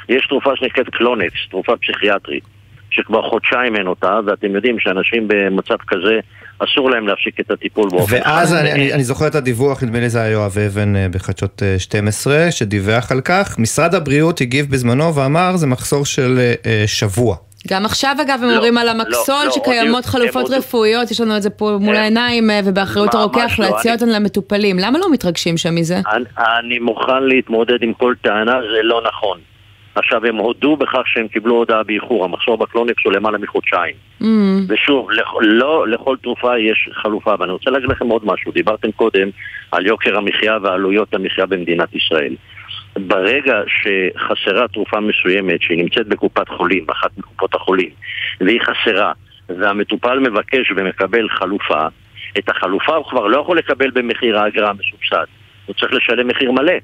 יש תרופה שנקראת קלונקס, תרופה פסיכיאטרית, שכבר חודשיים אין אותה, ואתם יודעים שאנשים במצב כזה אסור להם להפסיק את הטיפול באופן ואז אני, אני, אני זוכר את הדיווח, נדמה לי זה היה יואב אבן אה, בחדשות 12, אה, שדיווח על כך. משרד הבריאות הגיב בזמנו ואמר זה מחסור של אה, שבוע. גם עכשיו אגב הם לא, אומרים על המקסול לא, לא, שקיימות לא, חלופות רפואיות, יש לנו את זה פה מול העיניים ובאחריות הרוקח לא, להציע אותן למטופלים. למה לא מתרגשים שם מזה? אני, אני מוכן להתמודד עם כל טענה, זה לא נכון. עכשיו, הם הודו בכך שהם קיבלו הודעה באיחור, המחסור בקלונקס הוא למעלה מחודשיים. Mm. ושוב, לכ, לא לכל תרופה יש חלופה, ואני רוצה להגיד לכם עוד משהו. דיברתם קודם על יוקר המחיה ועלויות המחיה במדינת ישראל. ברגע שחסרה תרופה מסוימת שהיא נמצאת בקופת חולים, באחת מקופות החולים, והיא חסרה, והמטופל מבקש ומקבל חלופה, את החלופה הוא כבר לא יכול לקבל במחיר האגרה המסובסד. הוא צריך לשלם מחיר מלא.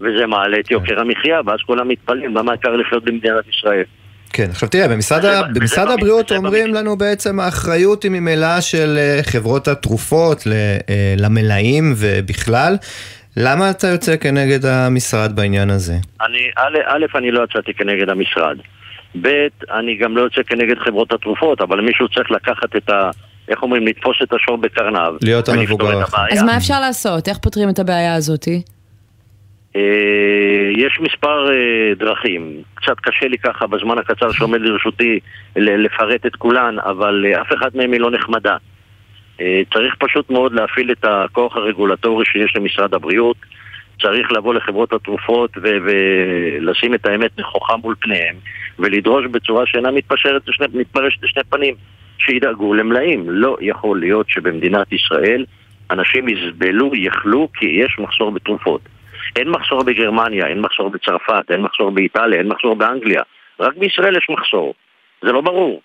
וזה מעלה את יוקר המחיה, ואז כולם מתפלאים למה יקר לחיות במדינת ישראל. כן, עכשיו תראה, במשרד, ה... במשרד הבריאות אומרים במקרה. לנו בעצם האחריות היא ממילא של אה, חברות התרופות אה, למלאים ובכלל. למה אתה יוצא כנגד המשרד בעניין הזה? אני, א', א', אני לא יצאתי כנגד המשרד. ב', אני גם לא יוצא כנגד חברות התרופות, אבל מישהו צריך לקחת את ה... איך אומרים? לתפוס את השור בקרניו. להיות המבוגר. אז מה אפשר לעשות? איך פותרים את הבעיה הזאתי? אה, יש מספר אה, דרכים, קצת קשה לי ככה בזמן הקצר שעומד לרשותי לפרט את כולן, אבל אה, אף אחד מהם היא לא נחמדה. צריך פשוט מאוד להפעיל את הכוח הרגולטורי שיש למשרד הבריאות, צריך לבוא לחברות התרופות ו- ולשים את האמת נכוחה מול פניהם ולדרוש בצורה שאינה מתפשרת לשני, מתפרשת לשני פנים, שידאגו למלאים. לא יכול להיות שבמדינת ישראל אנשים יסבלו, יחלו, כי יש מחסור בתרופות. אין מחסור בגרמניה, אין מחסור בצרפת, אין מחסור באיטליה, אין מחסור באנגליה. רק בישראל יש מחסור. זה לא ברור.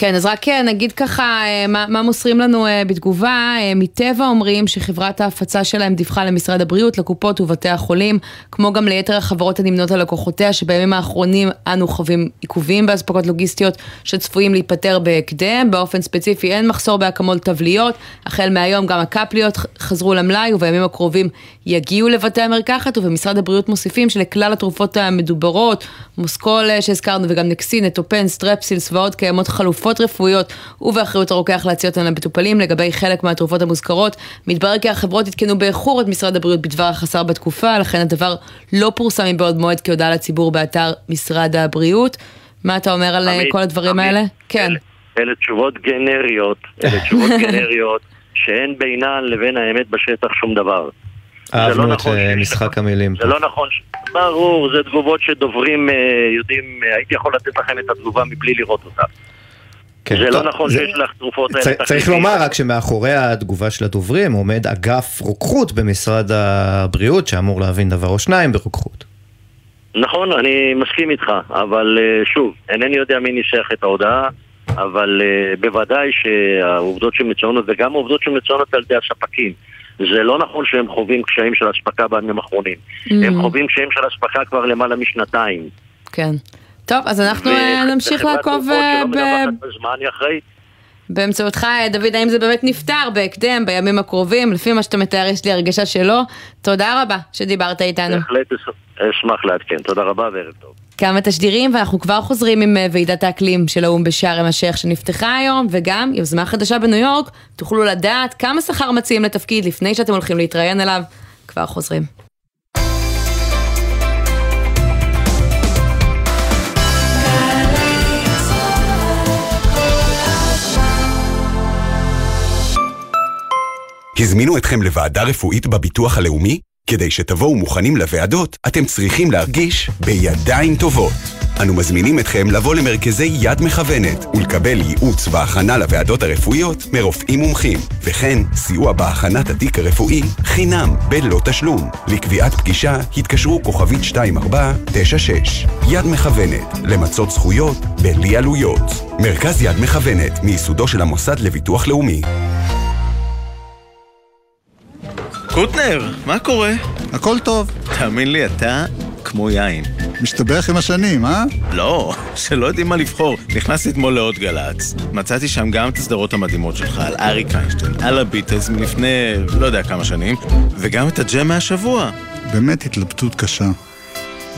כן, אז רק אה, נגיד ככה, אה, מה, מה מוסרים לנו אה, בתגובה, מטבע אומרים שחברת ההפצה שלהם דיווחה למשרד הבריאות, לקופות ובתי החולים, כמו גם ליתר החברות הנמנות על לקוחותיה, שבימים האחרונים אנו חווים עיכובים באספקות לוגיסטיות שצפויים להיפטר בהקדם, באופן ספציפי אין מחסור בהקמות תבליות, החל מהיום גם הקפליות חזרו למלאי ובימים הקרובים יגיעו לבתי המרקחת, ובמשרד הבריאות מוסיפים שלכלל התרופות המדוברות, מוסקול שהזכרנו וגם נקסין, אטופן, סטרפסילס ועוד קיימות חלופות רפואיות ובאחריות הרוקח להציע אותן למטופלים. לגבי חלק מהתרופות המוזכרות, מתברר כי החברות עדכנו באיחור את משרד הבריאות בדבר החסר בתקופה, לכן הדבר לא פורסם מבעוד מועד כהודעה לציבור באתר משרד הבריאות. מה אתה אומר על עמית, כל הדברים עמית, האלה? כן. אלה תשובות גנריות, אלה תשובות *laughs* גנריות שאין בינן לבין האמת בשטח שום דבר. אהבנו לא את נכון אה, משחק המילים. זה לא נכון, ברור, זה תגובות שדוברים אה, יודעים, אה, הייתי יכול לתת לכם את התגובה מבלי לראות אותה. כן, זה לא נכון זה... שיש לך תרופות האלה. צריך, צריך לומר רק שמאחורי התגובה של הדוברים עומד אגף רוקחות במשרד הבריאות שאמור להבין דבר או שניים ברוקחות. נכון, אני מסכים איתך, אבל אה, שוב, אינני יודע מי ניסח את ההודעה, אבל uh, בוודאי שהעובדות שמצוינות, וגם העובדות שמצוינות על ידי הספקים, זה לא נכון שהם חווים קשיים של אספקה בימים האחרונים. Mm-hmm. הם חווים קשיים של אספקה כבר למעלה משנתיים. כן. טוב, אז אנחנו אה, נמשיך לעקוב אה, ב... באמצעותך, אה, דוד, האם זה באמת נפתר בהקדם, בימים הקרובים? לפי מה שאתה מתאר, יש לי הרגשה שלא. תודה רבה שדיברת איתנו. בהחלט אשמח לעדכן. תודה רבה וערב טוב. כמה תשדירים, ואנחנו כבר חוזרים עם ועידת האקלים של האו"ם בשארם א-שייח שנפתחה היום, וגם יוזמה חדשה בניו יורק, תוכלו לדעת כמה שכר מציעים לתפקיד לפני שאתם הולכים להתראיין אליו. כבר חוזרים. הזמינו אתכם לוועדה רפואית בביטוח הלאומי? כדי שתבואו מוכנים לוועדות, אתם צריכים להרגיש בידיים טובות. אנו מזמינים אתכם לבוא למרכזי יד מכוונת ולקבל ייעוץ והכנה לוועדות הרפואיות מרופאים מומחים, וכן סיוע בהכנת התיק הרפואי חינם בלא תשלום. לקביעת פגישה התקשרו כוכבית 2496. יד מכוונת, למצות זכויות בלי עלויות. מרכז יד מכוונת, מייסודו של המוסד לביטוח לאומי. קוטנר, מה קורה? הכל טוב. תאמין לי, אתה כמו יין. משתבח עם השנים, אה? לא, שלא יודעים מה לבחור. נכנסתי אתמול לעוד גל"צ. מצאתי שם גם את הסדרות המדהימות שלך על אריק איינשטיין, על הביטלס מלפני לא יודע כמה שנים, וגם את הג'ם מהשבוע. באמת התלבטות קשה.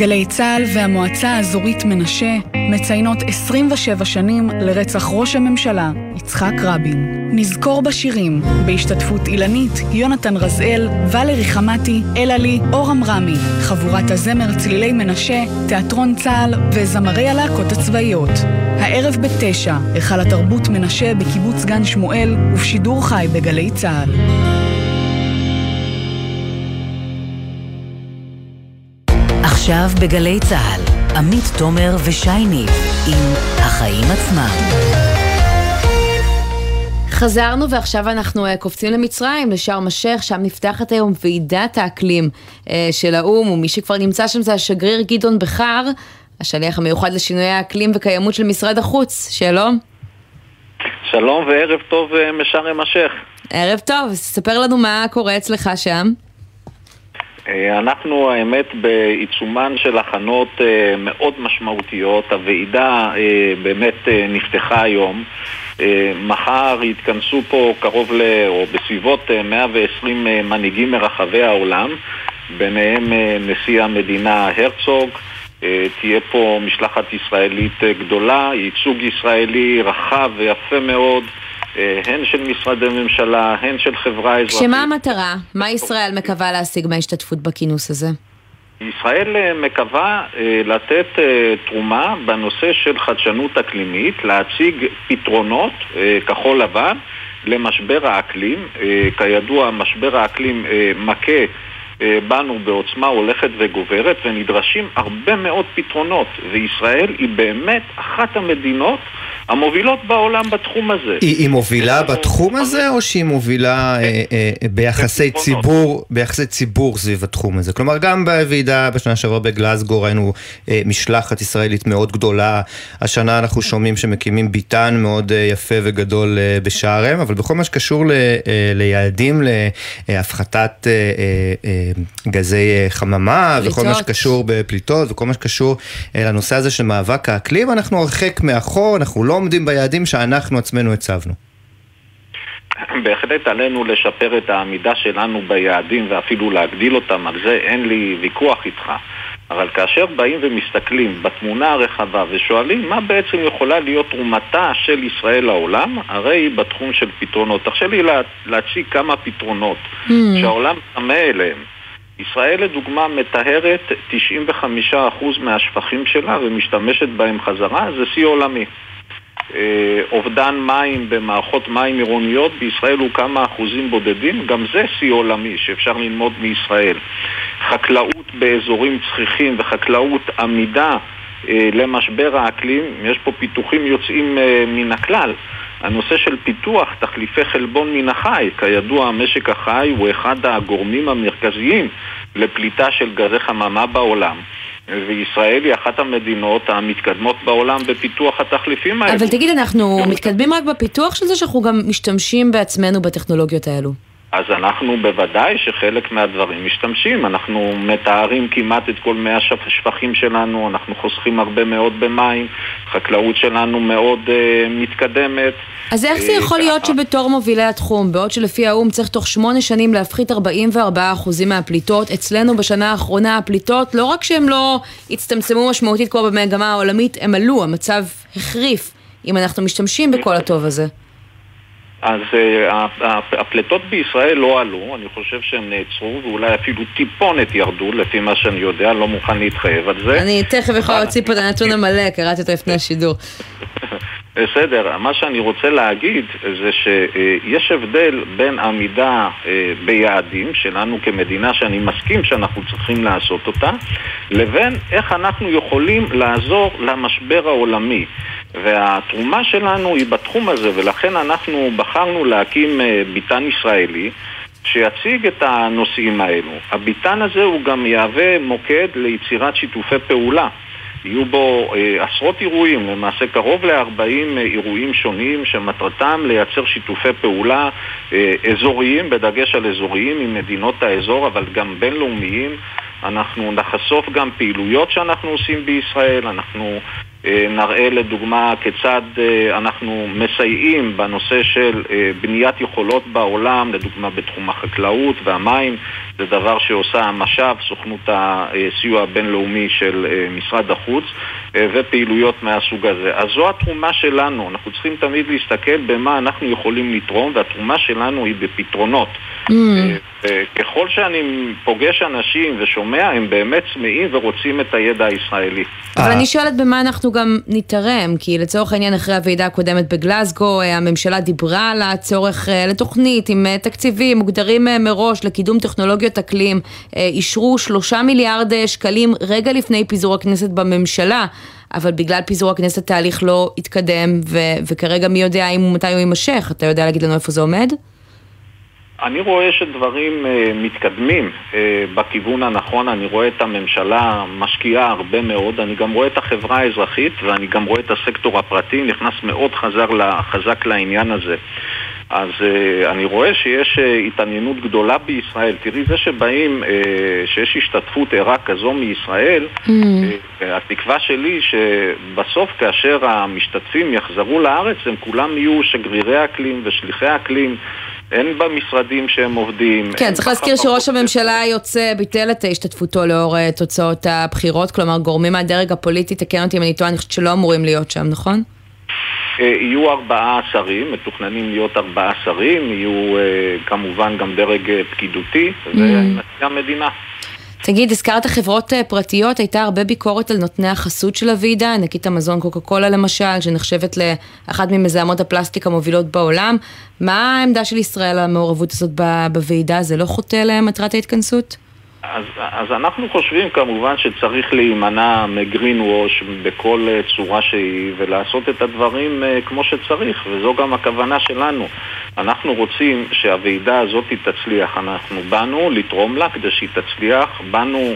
גלי צה"ל והמועצה האזורית מנשה מציינות 27 שנים לרצח ראש הממשלה, יצחק רבין. נזכור בשירים, בהשתתפות אילנית, יונתן רזאל, ולרי חמתי, אלעלי, אור אמרמי, חבורת הזמר צלילי מנשה, תיאטרון צה"ל וזמרי הלהקות הצבאיות. הערב בתשע, היכל התרבות מנשה בקיבוץ גן שמואל ובשידור חי בגלי צה"ל. עכשיו בגלי צה"ל, עמית תומר ושי ניב עם החיים עצמם. חזרנו ועכשיו אנחנו uh, קופצים למצרים, לשארם א-שייח, שם נפתחת היום ועידת האקלים uh, של האו"ם, ומי שכבר נמצא שם זה השגריר גדעון בכר, השליח המיוחד לשינויי האקלים וקיימות של משרד החוץ. שלום. שלום וערב טוב uh, משארם א-שייח. ערב טוב, ספר לנו מה קורה אצלך שם. אה, אנחנו האמת בעיצומן של הכנות אה, מאוד משמעותיות, הוועידה אה, באמת נפתחה היום. מחר יתכנסו פה קרוב ל... או בסביבות 120 מנהיגים מרחבי העולם, ביניהם נשיא המדינה הרצוג, תהיה פה משלחת ישראלית גדולה, ייצוג ישראלי רחב ויפה מאוד. אה, הן של משרדי ממשלה, הן של חברה אזרחית. שמה המטרה? מה ישראל מקווה להשיג מההשתתפות בכינוס הזה? ישראל אה, מקווה אה, לתת תרומה בנושא של חדשנות אקלימית, להציג פתרונות כחול לבן למשבר האקלים. כידוע, משבר האקלים מכה בנו בעוצמה הולכת וגוברת ונדרשים הרבה מאוד פתרונות וישראל היא באמת אחת המדינות המובילות בעולם בתחום הזה. היא, היא מובילה בתחום הזה או שהיא מובילה אה, אה, ביחסי ציבור, ביחסי ציבור סביב התחום הזה? כלומר גם בוועידה בשנה שעברה בגלסגו ראינו אה, משלחת ישראלית מאוד גדולה, השנה אנחנו שומעים שמקימים ביתן מאוד אה, יפה וגדול אה, בשערם, אבל בכל מה שקשור ל, אה, ליעדים להפחתת אה, אה, אה, גזי אה, חממה פליטות. וכל מה שקשור בפליטות וכל מה שקשור אה, לנושא הזה של מאבק האקלים, אנחנו הרחק מאחור, אנחנו לא עומדים ביעדים שאנחנו עצמנו הצבנו. בהחלט עלינו לשפר את העמידה שלנו ביעדים ואפילו להגדיל אותם, על זה אין לי ויכוח איתך. אבל כאשר באים ומסתכלים בתמונה הרחבה ושואלים מה בעצם יכולה להיות תרומתה של ישראל לעולם, הרי היא בתחום של פתרונות. תרשה לי לה, להציג כמה פתרונות mm. שהעולם צמא אליהם. ישראל לדוגמה מטהרת 95% מהשפכים שלה ומשתמשת בהם חזרה, זה שיא עולמי. אה, אובדן מים במערכות מים עירוניות בישראל הוא כמה אחוזים בודדים, גם זה שיא עולמי שאפשר ללמוד מישראל. חקלאות באזורים צחיחים וחקלאות עמידה אה, למשבר האקלים, יש פה פיתוחים יוצאים אה, מן הכלל. הנושא של פיתוח תחליפי חלבון מן החי, כידוע המשק החי הוא אחד הגורמים המרכזיים לפליטה של גזי חממה בעולם. וישראל היא אחת המדינות המתקדמות בעולם בפיתוח התחליפים האלו. אבל תגיד, אנחנו מתקדמים רק בפיתוח של זה, שאנחנו גם משתמשים בעצמנו בטכנולוגיות האלו? אז אנחנו בוודאי שחלק מהדברים משתמשים, אנחנו מתארים כמעט את כל מי השפכים שלנו, אנחנו חוסכים הרבה מאוד במים, חקלאות שלנו מאוד uh, מתקדמת. אז איך זה יכול להיות שבתור מובילי התחום, בעוד שלפי האו"ם צריך תוך שמונה שנים להפחית 44% מהפליטות, אצלנו בשנה האחרונה הפליטות, לא רק שהן לא הצטמצמו משמעותית כמו במגמה העולמית, הן עלו, המצב החריף, אם אנחנו משתמשים בכל הטוב הזה. אז uh, הפליטות בישראל לא עלו, אני חושב שהם נעצרו ואולי אפילו טיפונת ירדו, לפי מה שאני יודע, לא מוכן להתחייב על זה. אני תכף יכולה להוציא פה את הנתון המלא, קראתי אותו לפני השידור. *laughs* בסדר, מה שאני רוצה להגיד זה שיש הבדל בין עמידה אה, ביעדים שלנו כמדינה שאני מסכים שאנחנו צריכים לעשות אותה לבין איך אנחנו יכולים לעזור למשבר העולמי והתרומה שלנו היא בתחום הזה ולכן אנחנו בחרנו להקים אה, ביתן ישראלי שיציג את הנושאים האלו. הביתן הזה הוא גם יהווה מוקד ליצירת שיתופי פעולה יהיו בו אה, עשרות אירועים, למעשה קרוב ל-40 אה, אירועים שונים שמטרתם לייצר שיתופי פעולה אה, אזוריים, בדגש על אזוריים עם מדינות האזור, אבל גם בינלאומיים. אנחנו נחשוף גם פעילויות שאנחנו עושים בישראל, אנחנו אה, נראה לדוגמה כיצד אה, אנחנו מסייעים בנושא של אה, בניית יכולות בעולם, לדוגמה בתחום החקלאות והמים, זה דבר שעושה המשאב, סוכנות הסיוע הבינלאומי של משרד החוץ, ופעילויות מהסוג הזה. אז זו התרומה שלנו, אנחנו צריכים תמיד להסתכל במה אנחנו יכולים לתרום, והתרומה שלנו היא בפתרונות. Mm. ככל שאני פוגש אנשים ושומע, הם באמת צמאים ורוצים את הידע הישראלי. אבל אני שואלת במה אנחנו גם נתערם, כי לצורך העניין אחרי הוועידה הקודמת בגלסגו, אה, הממשלה דיברה על הצורך אה, לתוכנית עם אה, תקציבים מוגדרים מראש לקידום טכנולוגיות אקלים, אישרו שלושה מיליארד שקלים רגע לפני פיזור הכנסת בממשלה. אבל בגלל פיזור הכנסת התהליך לא התקדם, ו- וכרגע מי יודע אם ומתי הוא יימשך, אתה יודע להגיד לנו איפה זה עומד? אני רואה שדברים uh, מתקדמים uh, בכיוון הנכון, אני רואה את הממשלה משקיעה הרבה מאוד, אני גם רואה את החברה האזרחית ואני גם רואה את הסקטור הפרטי נכנס מאוד חזר, חזק לעניין הזה. אז uh, אני רואה שיש uh, התעניינות גדולה בישראל. תראי, זה שבאים, uh, שיש השתתפות ערה כזו מישראל, mm. uh, התקווה שלי שבסוף כאשר המשתתפים יחזרו לארץ, הם כולם יהיו שגרירי אקלים ושליחי אקלים. הן במשרדים שהם עובדים. כן, צריך להזכיר שראש הממשלה היוצא ביטל את השתתפותו לאור תוצאות הבחירות, כלומר גורמים מהדרג הפוליטי, תקן אותי אם אני טועה, אני חושבת שלא אמורים להיות שם, נכון? אה, יהיו ארבעה שרים, מתוכננים להיות ארבעה שרים, יהיו אה, כמובן גם דרג פקידותי, mm. ונשיא המדינה. תגיד, הזכרת חברות אה, פרטיות, הייתה הרבה ביקורת על נותני החסות של הוועידה, נגיד המזון קוקה קולה למשל, שנחשבת לאחת ממזהמות הפלסטיק המובילות בעולם. מה העמדה של ישראל על המעורבות הזאת בוועידה? זה לא חוטא למטרת ההתכנסות? אז, אז אנחנו חושבים כמובן שצריך להימנע מגרין ווש בכל אה, צורה שהיא ולעשות את הדברים uh, כמו שצריך וזו גם הכוונה שלנו. אנחנו רוצים שהוועידה הזאת תצליח, אנחנו באנו לתרום לה כדי שהיא תצליח, באנו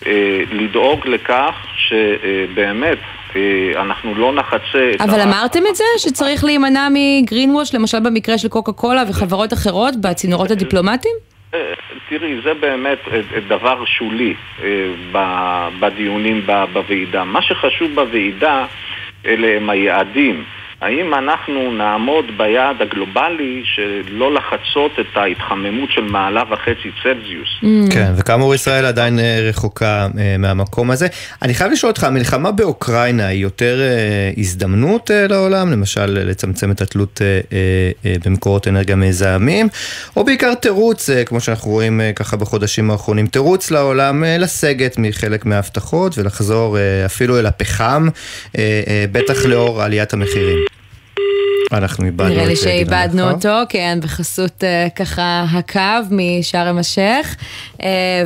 uh, לדאוג לכך שבאמת uh, אנחנו לא נחצה את... אבל אמרתם את זה? שצריך להימנע מגרין ווש למשל במקרה של קוקה קולה וחברות אחרות בצינורות הדיפלומטיים? תראי, זה באמת אה, אה, דבר שולי אה, בדיונים בוועידה. מה שחשוב בוועידה אלה הם היעדים. האם אנחנו נעמוד ביעד הגלובלי שלא לחצות את ההתחממות של מעלה וחצי צלזיוס? Mm. כן, וכאמור ישראל עדיין אה, רחוקה אה, מהמקום הזה. אני חייב לשאול אותך, המלחמה באוקראינה היא יותר אה, הזדמנות לעולם, למשל לצמצם את התלות במקורות אנרגיה מזהמים, או בעיקר תירוץ, כמו שאנחנו רואים ככה בחודשים האחרונים, תירוץ לעולם לסגת מחלק מההבטחות ולחזור אפילו אל הפחם, בטח לאור עליית המחירים. אנחנו איבדנו את נראה לי שאיבדנו אותו, כן, בחסות uh, ככה הקו משארם א-שייח. Uh,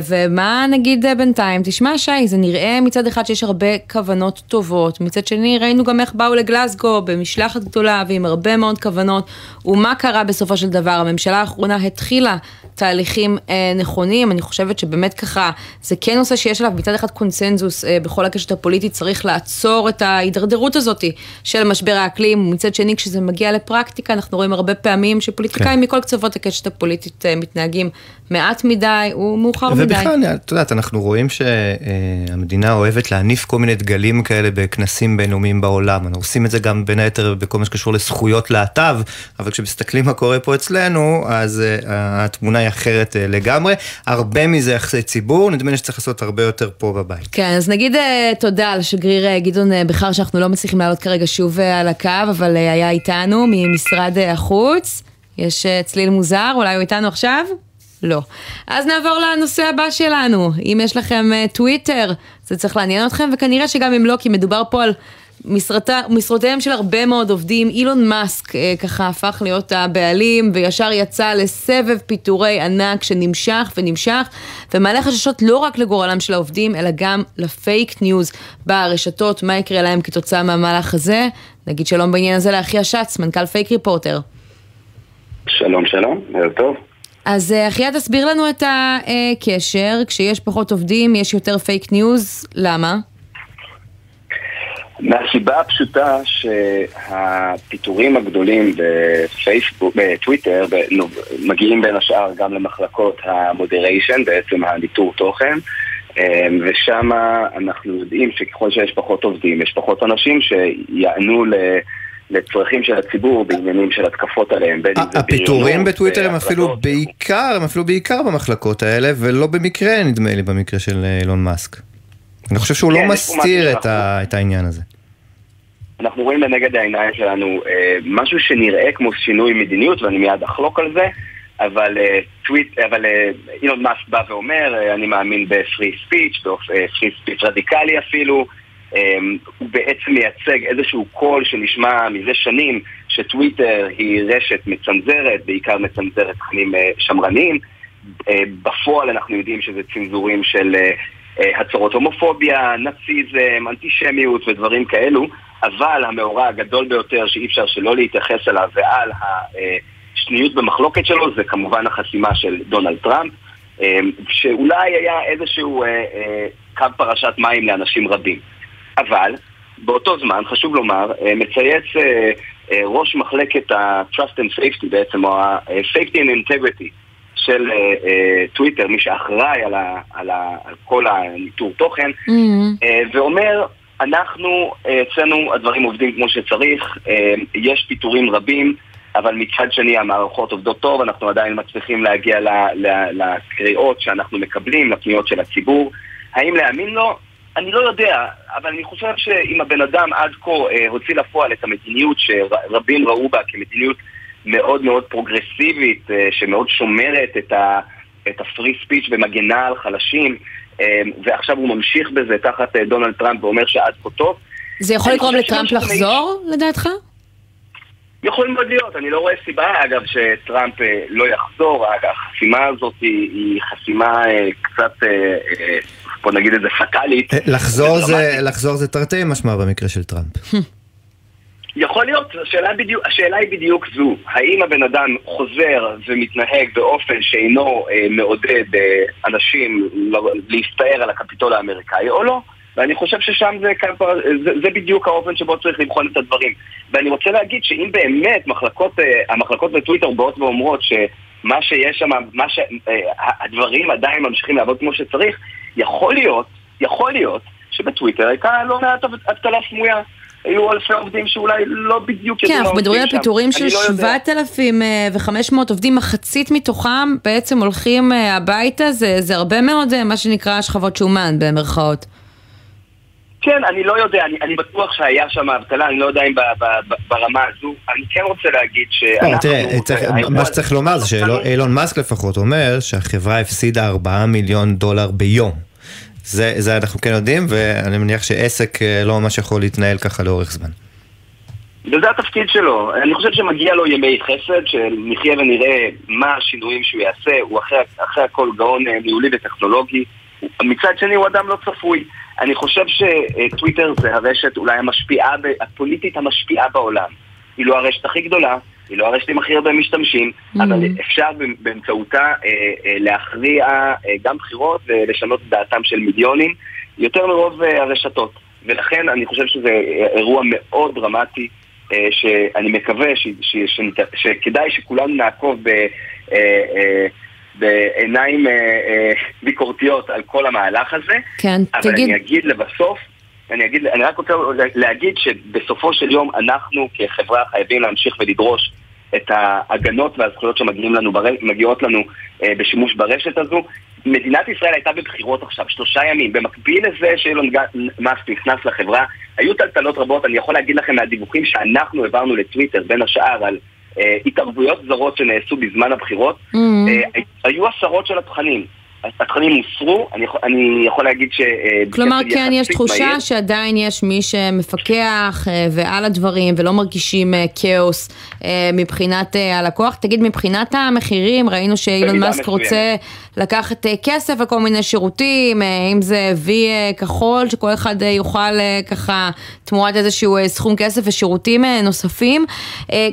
ומה נגיד uh, בינתיים? תשמע, שי, זה נראה מצד אחד שיש הרבה כוונות טובות, מצד שני ראינו גם איך באו לגלסגו במשלחת גדולה ועם הרבה מאוד כוונות, ומה קרה בסופו של דבר? הממשלה האחרונה התחילה תהליכים אה, נכונים, אני חושבת שבאמת ככה, זה כן נושא שיש עליו מצד אחד קונסנזוס אה, בכל הקשת הפוליטית, צריך לעצור את ההידרדרות הזאת של משבר האקלים, ומצד שני כשזה מגיע לפרקטיקה, אנחנו רואים הרבה פעמים שפוליטיקאים כן. מכל קצוות הקשת הפוליטית אה, מתנהגים מעט מדי ומאוחר ובכלל, מדי. ובכלל, את יודעת, אנחנו רואים שהמדינה אוהבת להניף כל מיני דגלים כאלה בכנסים בינלאומיים בעולם. אנחנו עושים את זה גם בין היתר בכל מה שקשור לזכויות להט"ב, אבל כשמסתכלים מה קורה פה אצלנו, אז uh, התמונה היא אחרת uh, לגמרי. הרבה מזה יחסי ציבור, נדמה לי שצריך לעשות הרבה יותר פה בבית. כן, אז נגיד uh, תודה לשגריר גדעון בכר, שאנחנו לא מצליחים לעלות כרגע שוב על הקו, אבל היה איתנו ממשרד uh, החוץ. יש אה, צליל מוזר, אולי הוא איתנו עכשיו? לא. אז נעבור לנושא הבא שלנו. אם יש לכם אה, טוויטר, זה צריך לעניין אתכם, וכנראה שגם אם לא, כי מדובר פה על משרתה, משרותיהם של הרבה מאוד עובדים. אילון מאסק אה, ככה הפך להיות הבעלים, וישר יצא לסבב פיטורי ענק שנמשך ונמשך, ומעלה חששות לא רק לגורלם של העובדים, אלא גם לפייק ניוז ברשתות, מה יקרה להם כתוצאה מהמהלך הזה. נגיד שלום בעניין הזה לאחיה שץ, מנכ"ל פייק ריפורטר. שלום שלום, ערב טוב. אז אה, אחיה, תסביר לנו את הקשר, כשיש פחות עובדים, יש יותר פייק ניוז, למה? מהסיבה הפשוטה שהפיטורים הגדולים בפייסבוק, בטוויטר, מגיעים בין השאר גם למחלקות ה moderation, בעצם הניטור תוכן, אה, ושם אנחנו יודעים שככל שיש פחות עובדים, יש פחות אנשים שיענו ל... לצרכים של הציבור בעניינים של התקפות עליהם, בין אם זה הפיטורים בטוויטר הם אפילו בעיקר, הם אפילו בעיקר במחלקות האלה, ולא במקרה, נדמה לי, במקרה של אה, אילון מאסק. אני חושב שהוא לא כן, מסתיר את, ה, את העניין הזה. אנחנו רואים לנגד העיניים שלנו אה, משהו שנראה כמו שינוי מדיניות, ואני מיד אחלוק על זה, אבל, אה, טוויט, אבל אה, אילון מאסק בא ואומר, אה, אני מאמין בפרי ספיץ', בפרי ספיץ' רדיקלי אפילו, אמ, הוא בעצם מייצג איזשהו קול שנשמע מזה שנים שטוויטר היא רשת מצנזרת, בעיקר מצנזרת תכנים אה, שמרניים. אה, בפועל אנחנו יודעים שזה צנזורים של אה, הצהרות הומופוביה, נאציזם, אנטישמיות ודברים כאלו, אבל המאורע הגדול ביותר שאי אפשר שלא להתייחס אליו ועל השניות במחלוקת שלו זה כמובן החסימה של דונלד טראמפ, שאולי היה איזשהו קו פרשת מים לאנשים רבים. אבל באותו זמן, חשוב לומר, אה, מצייץ אה, אה, ראש מחלקת ה-Trust and Safety בעצם, או ה-Safety and Integrity של טוויטר, מי שאחראי על, ה, על, ה, על כל הניטור תוכן, mm-hmm. ואומר, אנחנו, אצלנו הדברים עובדים כמו שצריך, יש פיטורים רבים, אבל מצד שני המערכות עובדות טוב, אנחנו עדיין מצליחים להגיע לקריאות שאנחנו מקבלים, לפניות של הציבור. האם להאמין לו? אני לא יודע, אבל אני חושב שאם הבן אדם עד כה אה, הוציא לפועל את המדיניות שרבים ראו בה כמדיניות מאוד מאוד פרוגרסיבית, אה, שמאוד שומרת את ה... את הפרי ספיץ' ומגנה על חלשים, ועכשיו הוא ממשיך בזה תחת דונלד טראמפ ואומר שעד כה טוב. זה יכול לגרום לטראמפ לחזור, לדעתך? יכול מאוד להיות, אני לא רואה סיבה אגב שטראמפ לא יחזור, החסימה הזאת היא חסימה קצת, בוא נגיד את זה, פטאלית. לחזור זה, לחזור זה תרתי משמע במקרה של טראמפ. יכול להיות, השאלה, בדיוק, השאלה היא בדיוק זו, האם הבן אדם חוזר ומתנהג באופן שאינו אה, מעודד אה, אנשים להסתער על הקפיטול האמריקאי או לא, ואני חושב ששם זה, זה, זה בדיוק האופן שבו צריך לבחון את הדברים. ואני רוצה להגיד שאם באמת מחלקות, אה, המחלקות בטוויטר באות ואומרות שמה שיש שם, מה ש, אה, הדברים עדיין ממשיכים לעבוד כמו שצריך, יכול להיות, יכול להיות שבטוויטר הייתה לא מעט אבטלה סמויה. היו אלפי עובדים שאולי לא בדיוק כן, אנחנו מדברים על פיטורים של 7,500 לא עובדים, מחצית מתוכם בעצם הולכים אה, הביתה, זה, זה הרבה מאוד אה, מה שנקרא שכבות שומן במרכאות. כן, אני לא יודע, אני, אני בטוח שהיה שם אבטלה, אני לא יודע אם ב, ב, ב, ברמה הזו. אני כן רוצה להגיד שאנחנו... לא, תראה, צריך, מה שצריך לומר זה שאילון מאסק לפחות אומר שהחברה הפסידה 4 מיליון דולר ביום. זה, זה אנחנו כן יודעים, ואני מניח שעסק אה, לא ממש יכול להתנהל ככה לאורך זמן. וזה התפקיד שלו. אני חושב שמגיע לו ימי חסד, שנחיה ונראה מה השינויים שהוא יעשה. הוא אחרי, אחרי הכל גאון אה, ניהולי וטכנולוגי. מצד שני הוא אדם לא צפוי. אני חושב שטוויטר זה הרשת אולי המשפיעה, הפוליטית המשפיעה בעולם. היא לא הרשת הכי גדולה, היא לא הרשת עם הכי הרבה משתמשים, mm-hmm. אבל אפשר באמצעותה אה, אה, להכריע אה, גם בחירות ולשנות את דעתם של מיליונים, יותר מרוב הרשתות. ולכן אני חושב שזה אירוע מאוד דרמטי, שאני מקווה ש, ש, ש, שכדאי שכולנו נעקוב ב... בעיניים ביקורתיות על כל המהלך הזה. כן, אבל תגיד... אבל אני אגיד לבסוף, אני, אגיד, אני רק רוצה להגיד שבסופו של יום אנחנו כחברה חייבים להמשיך ולדרוש את ההגנות והזכויות שמגיעות לנו, בר... לנו אה, בשימוש ברשת הזו. מדינת ישראל הייתה בבחירות עכשיו, שלושה ימים. במקביל לזה שאילון מאסק נכנס לחברה, היו טלטלות רבות. אני יכול להגיד לכם מהדיווחים שאנחנו העברנו לטוויטר, בין השאר, על אה, התערבויות זרות שנעשו בזמן הבחירות. Mm-hmm. אה, היו עשרות של התכנים. התכנים הוסרו, אני יכול, אני יכול להגיד ש... אה, כלומר, כן, יש תחושה מהיר. שעדיין יש מי שמפקח אה, ועל הדברים ולא מרגישים אה, כאוס מבחינת הלקוח. תגיד, מבחינת המחירים, ראינו שאילון מאסק רוצה לקחת כסף וכל מיני שירותים, אם זה וי כחול, שכל אחד יוכל ככה תמורת איזשהו סכום כסף ושירותים נוספים.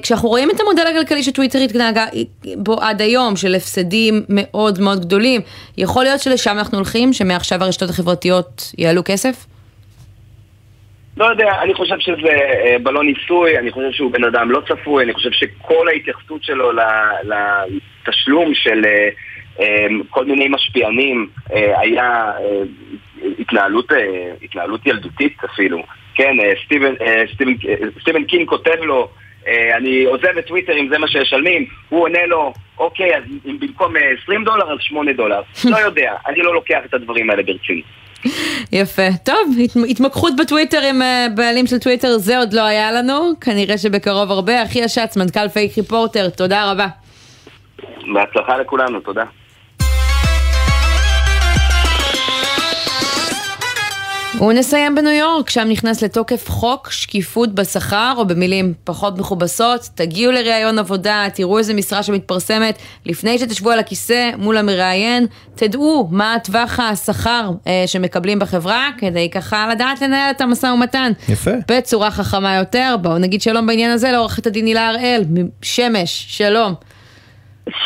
כשאנחנו רואים את המודל הכלכלי שטוויטר התנהגה בו עד היום, של הפסדים מאוד מאוד גדולים, יכול להיות שלשם אנחנו הולכים, שמעכשיו הרשתות החברתיות יעלו כסף? לא יודע, אני חושב שזה אה, בלון ניסוי, אני חושב שהוא בן אדם לא צפוי, אני חושב שכל ההתייחסות שלו לתשלום של אה, אה, כל מיני משפיענים היה התנהלות, התנהלות ילדותית אפילו. כן, סטיבן, סטיבן, סטיבן קינג כותב לו אה, אני עוזב את טוויטר אם זה מה שמשלמים, הוא עונה לו, אוקיי, אז אם במקום 20 אה, דולר אז 8 דולר. *laughs* לא יודע, אני לא לוקח את הדברים האלה ברצינות. יפה. טוב, התמקחות בטוויטר עם אה, בעלים של טוויטר, זה עוד לא היה לנו, כנראה שבקרוב הרבה. אחיה שץ, מנכ"ל פייק ריפורטר, תודה רבה. בהצלחה לכולנו, תודה. ונסיים בניו יורק, שם נכנס לתוקף חוק שקיפות בשכר, או במילים פחות מכובסות, תגיעו לראיון עבודה, תראו איזה משרה שמתפרסמת, לפני שתשבו על הכיסא מול המראיין, תדעו מה טווח השכר אה, שמקבלים בחברה, כדי ככה לדעת לנהל את המשא ומתן. יפה. בצורה חכמה יותר. בואו נגיד שלום בעניין הזה לעורכת הדין הילה הראל, שמש, שלום.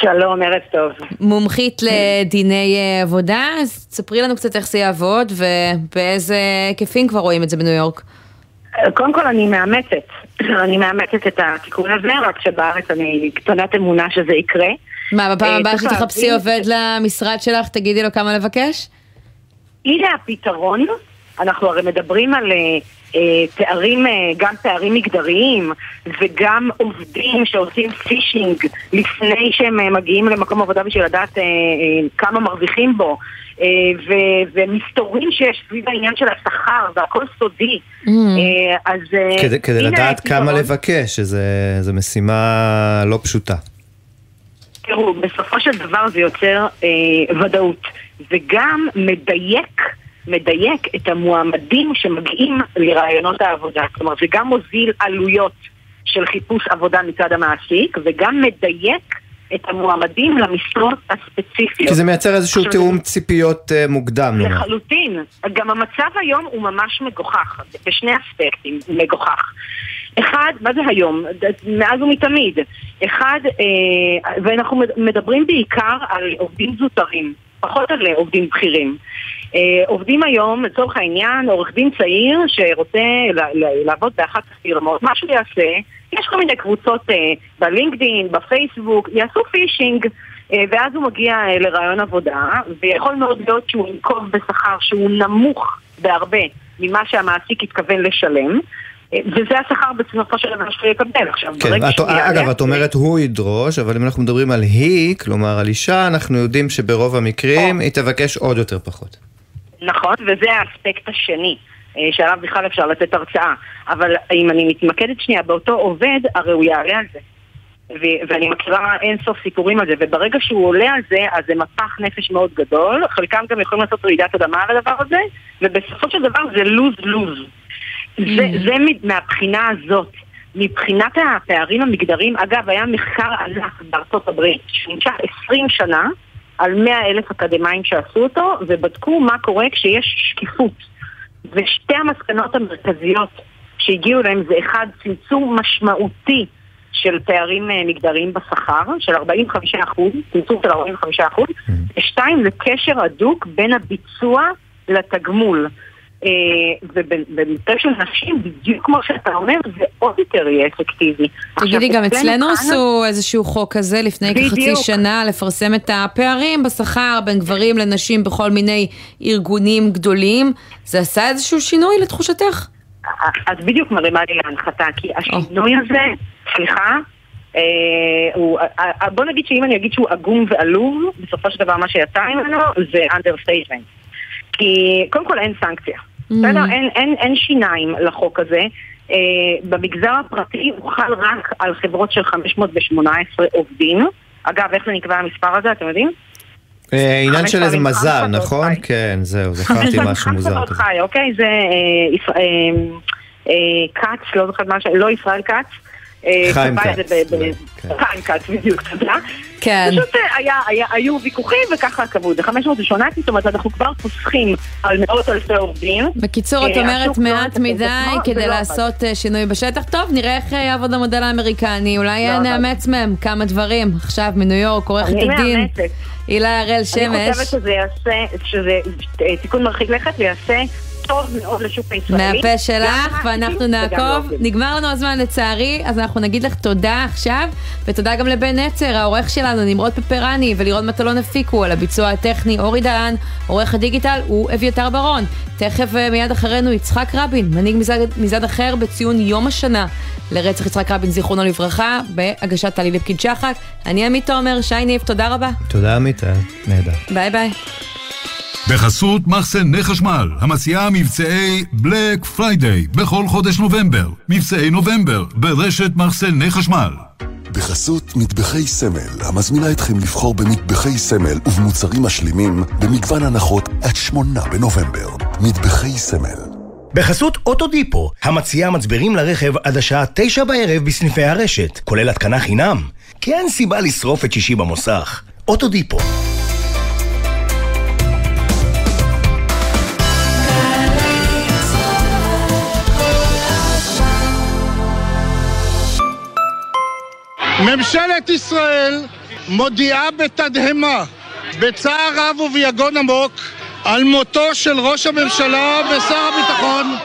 שלום, ערב טוב. מומחית לדיני אה, עבודה, אז תספרי לנו קצת איך זה יעבוד ובאיזה היקפים כבר רואים את זה בניו יורק. קודם כל אני מאמצת, *clears throat* אני מאמצת את התיקון הזה, רק שבארץ אני קטנת אמונה שזה יקרה. מה, בפעם אה, הבאה שתחפשי עובד למשרד שלך, תגידי לו כמה לבקש? הנה הפתרון, אנחנו הרי מדברים על אה, אה, פערים, אה, גם פערים מגדריים וגם עובדים שעושים פישינג לפני שהם אה, מגיעים למקום עבודה בשביל לדעת כמה מרוויחים בו ו- ומסתורים שיש סביב העניין של השכר והכל סודי. Mm. אז כדי, כדי לדעת כמה לבקש, שזו משימה לא פשוטה. תראו, בסופו של דבר זה יוצר אה, ודאות, וגם מדייק, מדייק את המועמדים שמגיעים לרעיונות העבודה. כלומר, זה גם מוזיל עלויות של חיפוש עבודה מצד המעסיק, וגם מדייק את המועמדים למשרות הספציפיות. כי זה מייצר איזשהו תיאום ציפיות אה, מוקדם. לחלוטין. גם המצב היום הוא ממש מגוחך, בשני אספקטים מגוחך. אחד, מה זה היום? מאז ומתמיד. אחד, אה, ואנחנו מדברים בעיקר על עובדים זוטרים, פחות על עובדים בכירים. אה, עובדים היום, לצורך העניין, עורך דין צעיר שרוצה לעבוד באחת הפירמות, מה שהוא יעשה, יש כל מיני קבוצות אה, בלינקדאין, בפייסבוק, יעשו פישינג. אה, ואז הוא מגיע אה, לרעיון עבודה, ויכול מאוד להיות שהוא ינקוב בשכר שהוא נמוך בהרבה ממה שהמעסיק התכוון לשלם, אה, וזה השכר בסופו של דבר שהוא יקבל. עכשיו, כן, את, אגב, את אומרת הוא ידרוש, אבל אם אנחנו מדברים על היא, כלומר על אישה, אנחנו יודעים שברוב המקרים היא תבקש עוד יותר פחות. נכון, וזה האספקט השני, אה, שעליו בכלל אפשר לתת הרצאה. אבל אם אני מתמקדת שנייה באותו עובד, הרי הוא יעלה על זה. ו- ואני מכירה אין סוף סיפורים על זה, וברגע שהוא עולה על זה, אז זה מפח נפש מאוד גדול, חלקם גם יכולים לעשות רעידת אדמה על הדבר הזה, ובסופו של דבר זה לוז-לוז. זה, זה מ- מהבחינה הזאת. מבחינת הפערים המגדריים, אגב, היה מחקר ענק בארצות הברית, שנמשך 20 שנה, על 100 אלף אקדמאים שעשו אותו, ובדקו מה קורה כשיש שקיפות. ושתי המסקנות המרכזיות שהגיעו אליהם זה אחד, צמצום משמעותי של פערים אה, מגדריים בשכר, של 45 אחוז, צמצום של 45 אחוז, ושתיים, זה קשר הדוק בין הביצוע לתגמול. אה, ובמקרה של נשים, בדיוק כמו שאתה אומר, זה עוד יותר יהיה אפקטיבי. תגידי, גם אצלנו עשו איזשהו חוק כזה לפני כחצי. שנה, לפרסם את הפערים בשכר בין גברים לנשים בכל מיני ארגונים גדולים. זה עשה איזשהו שינוי לתחושתך? את בדיוק מרימה לי להנחתה, כי השינוי הזה, סליחה, אה, הוא, בוא נגיד שאם אני אגיד שהוא עגום ועלוב, בסופו של דבר מה שיצא ממנו זה understatement. כי קודם כל אין סנקציה, בסדר? אין, אין, אין שיניים לחוק הזה. אה, במגזר הפרטי הוא חל רק על חברות של 518 עובדים. אגב, איך זה נקבע המספר הזה, אתם יודעים? אה, עניין של איזה מזל, נכון? כן, זהו, זכרתי משהו מוזר כזה. חי, אוקיי? זה אה, אה, אה, כץ, לא זוכרת מה ש... לא ישראל כץ. אה, חיים כץ, חיים כץ, בדיוק, תודה. כן. פשוט אה, היה- היה- היו ויכוחים וככה קבעו. זה 518, זאת אומרת, אנחנו כבר פוסחים על מאות אלפי עובדים. בקיצור, את אה, אומרת מעט מדי כדי זה לא. לעשות אה, שינוי בשטח. טוב, נראה איך יעבוד המודל האמריקני. אולי לא. נאמץ מהם כמה דברים. עכשיו מניו יורק, עורכת אני הדין מאמצת. הילה הראל אני שמש. חושבת שזה יעשה, שזה תיקון מרחיק לכת ויעשה טוב מאוד לשוק הישראלי. מהפה שלך, ואנחנו נעקוב. נגמר לנו הזמן לצערי, אז אנחנו נגיד לך תודה עכשיו, ותודה גם לבן נצר, העורך שלנו, נמרוד פפרני, ולירון מטלון הפיקו על הביצוע הטכני, אורי דהן, עורך הדיגיטל הוא אביתר ברון. תכף אה, מיד אחרינו יצחק רבין, מנהיג מזד, מזד אחר בציון יום השנה לרצח יצחק רבין, זיכרונו לברכה, בהגשת טלי ליפקין שחק. אני עמית תומר, שי ניב, תודה רבה. תודה עמית, נהדר. ביי ביי. בחסות מחסני חשמל, המציעה מבצעי בלק פריידיי בכל חודש נובמבר. מבצעי נובמבר ברשת מחסני חשמל. בחסות מטבחי סמל, המזמינה אתכם לבחור במטבחי סמל ובמוצרים משלימים במגוון הנחות עד שמונה בנובמבר. מטבחי סמל. בחסות אוטודיפו, המציעה מצברים לרכב עד השעה תשע בערב בסניפי הרשת, כולל התקנה חינם. כי אין סיבה לשרוף את שישי במוסך. אוטודיפו. ממשלת ישראל מודיעה בתדהמה, בצער רב וביגון עמוק, על מותו של ראש הממשלה ושר הביטחון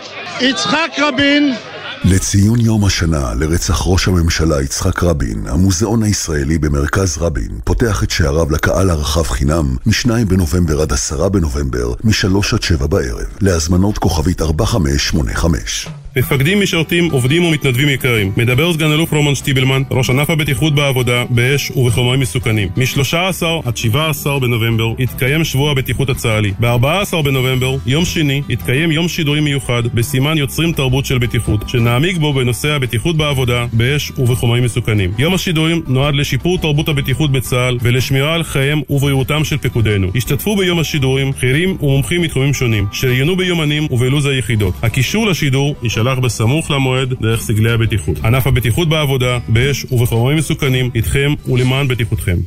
יצחק רבין, לציון יום השנה לרצח ראש הממשלה יצחק רבין, המוזיאון הישראלי במרכז רבין פותח את שעריו לקהל הרחב חינם מ-2 בנובמבר עד 10 בנובמבר, מ-3 עד 7 בערב, להזמנות כוכבית 4585. מפקדים, משרתים, עובדים ומתנדבים יקרים. מדבר סגן אלוף רומן שטיבלמן, ראש ענף הבטיחות בעבודה, באש ובחומרים מסוכנים. מ-13 עד 17 בנובמבר יתקיים שבוע הבטיחות הצה"לי. ב-14 בנובמבר, יום שני, יתקיים יום שידורים מיוחד בסימן יוצרים תרבות של בטיחות, שנעמיק בו בנושא הבטיחות בעבודה, באש ובחומרים מסוכנים. יום השידורים נועד לשיפור תרבות הבטיחות בצה"ל ולשמירה על חייהם ובריאותם של פקודינו. השתתפו ביום השידורים בכירים ומומחים מתחומים שונים, שראיינו ביומנים ובלו"ז היחידות. הקישור לשידור יישלח בסמוך למועד דרך סגלי הבטיחות. ענף הבטיחות בעבודה, באש ובחומרים מסוכנים, איתכם ולמען בטיחותכם.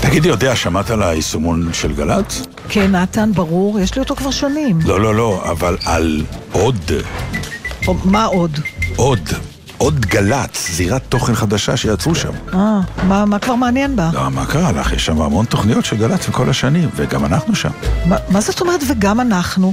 תגידי, יודע, שמעת על היישומון של גל"צ? כן, נתן, ברור, יש לי אותו כבר שנים. לא, לא, לא, אבל על עוד. או, מה עוד? עוד. עוד גל"צ, זירת תוכן חדשה שיצרו שם. אה, מה, מה כבר מעניין בה? לא, מה קרה לך? יש שם המון תוכניות של גל"צ מכל השנים, וגם אנחנו שם. מה, מה זאת אומרת וגם אנחנו?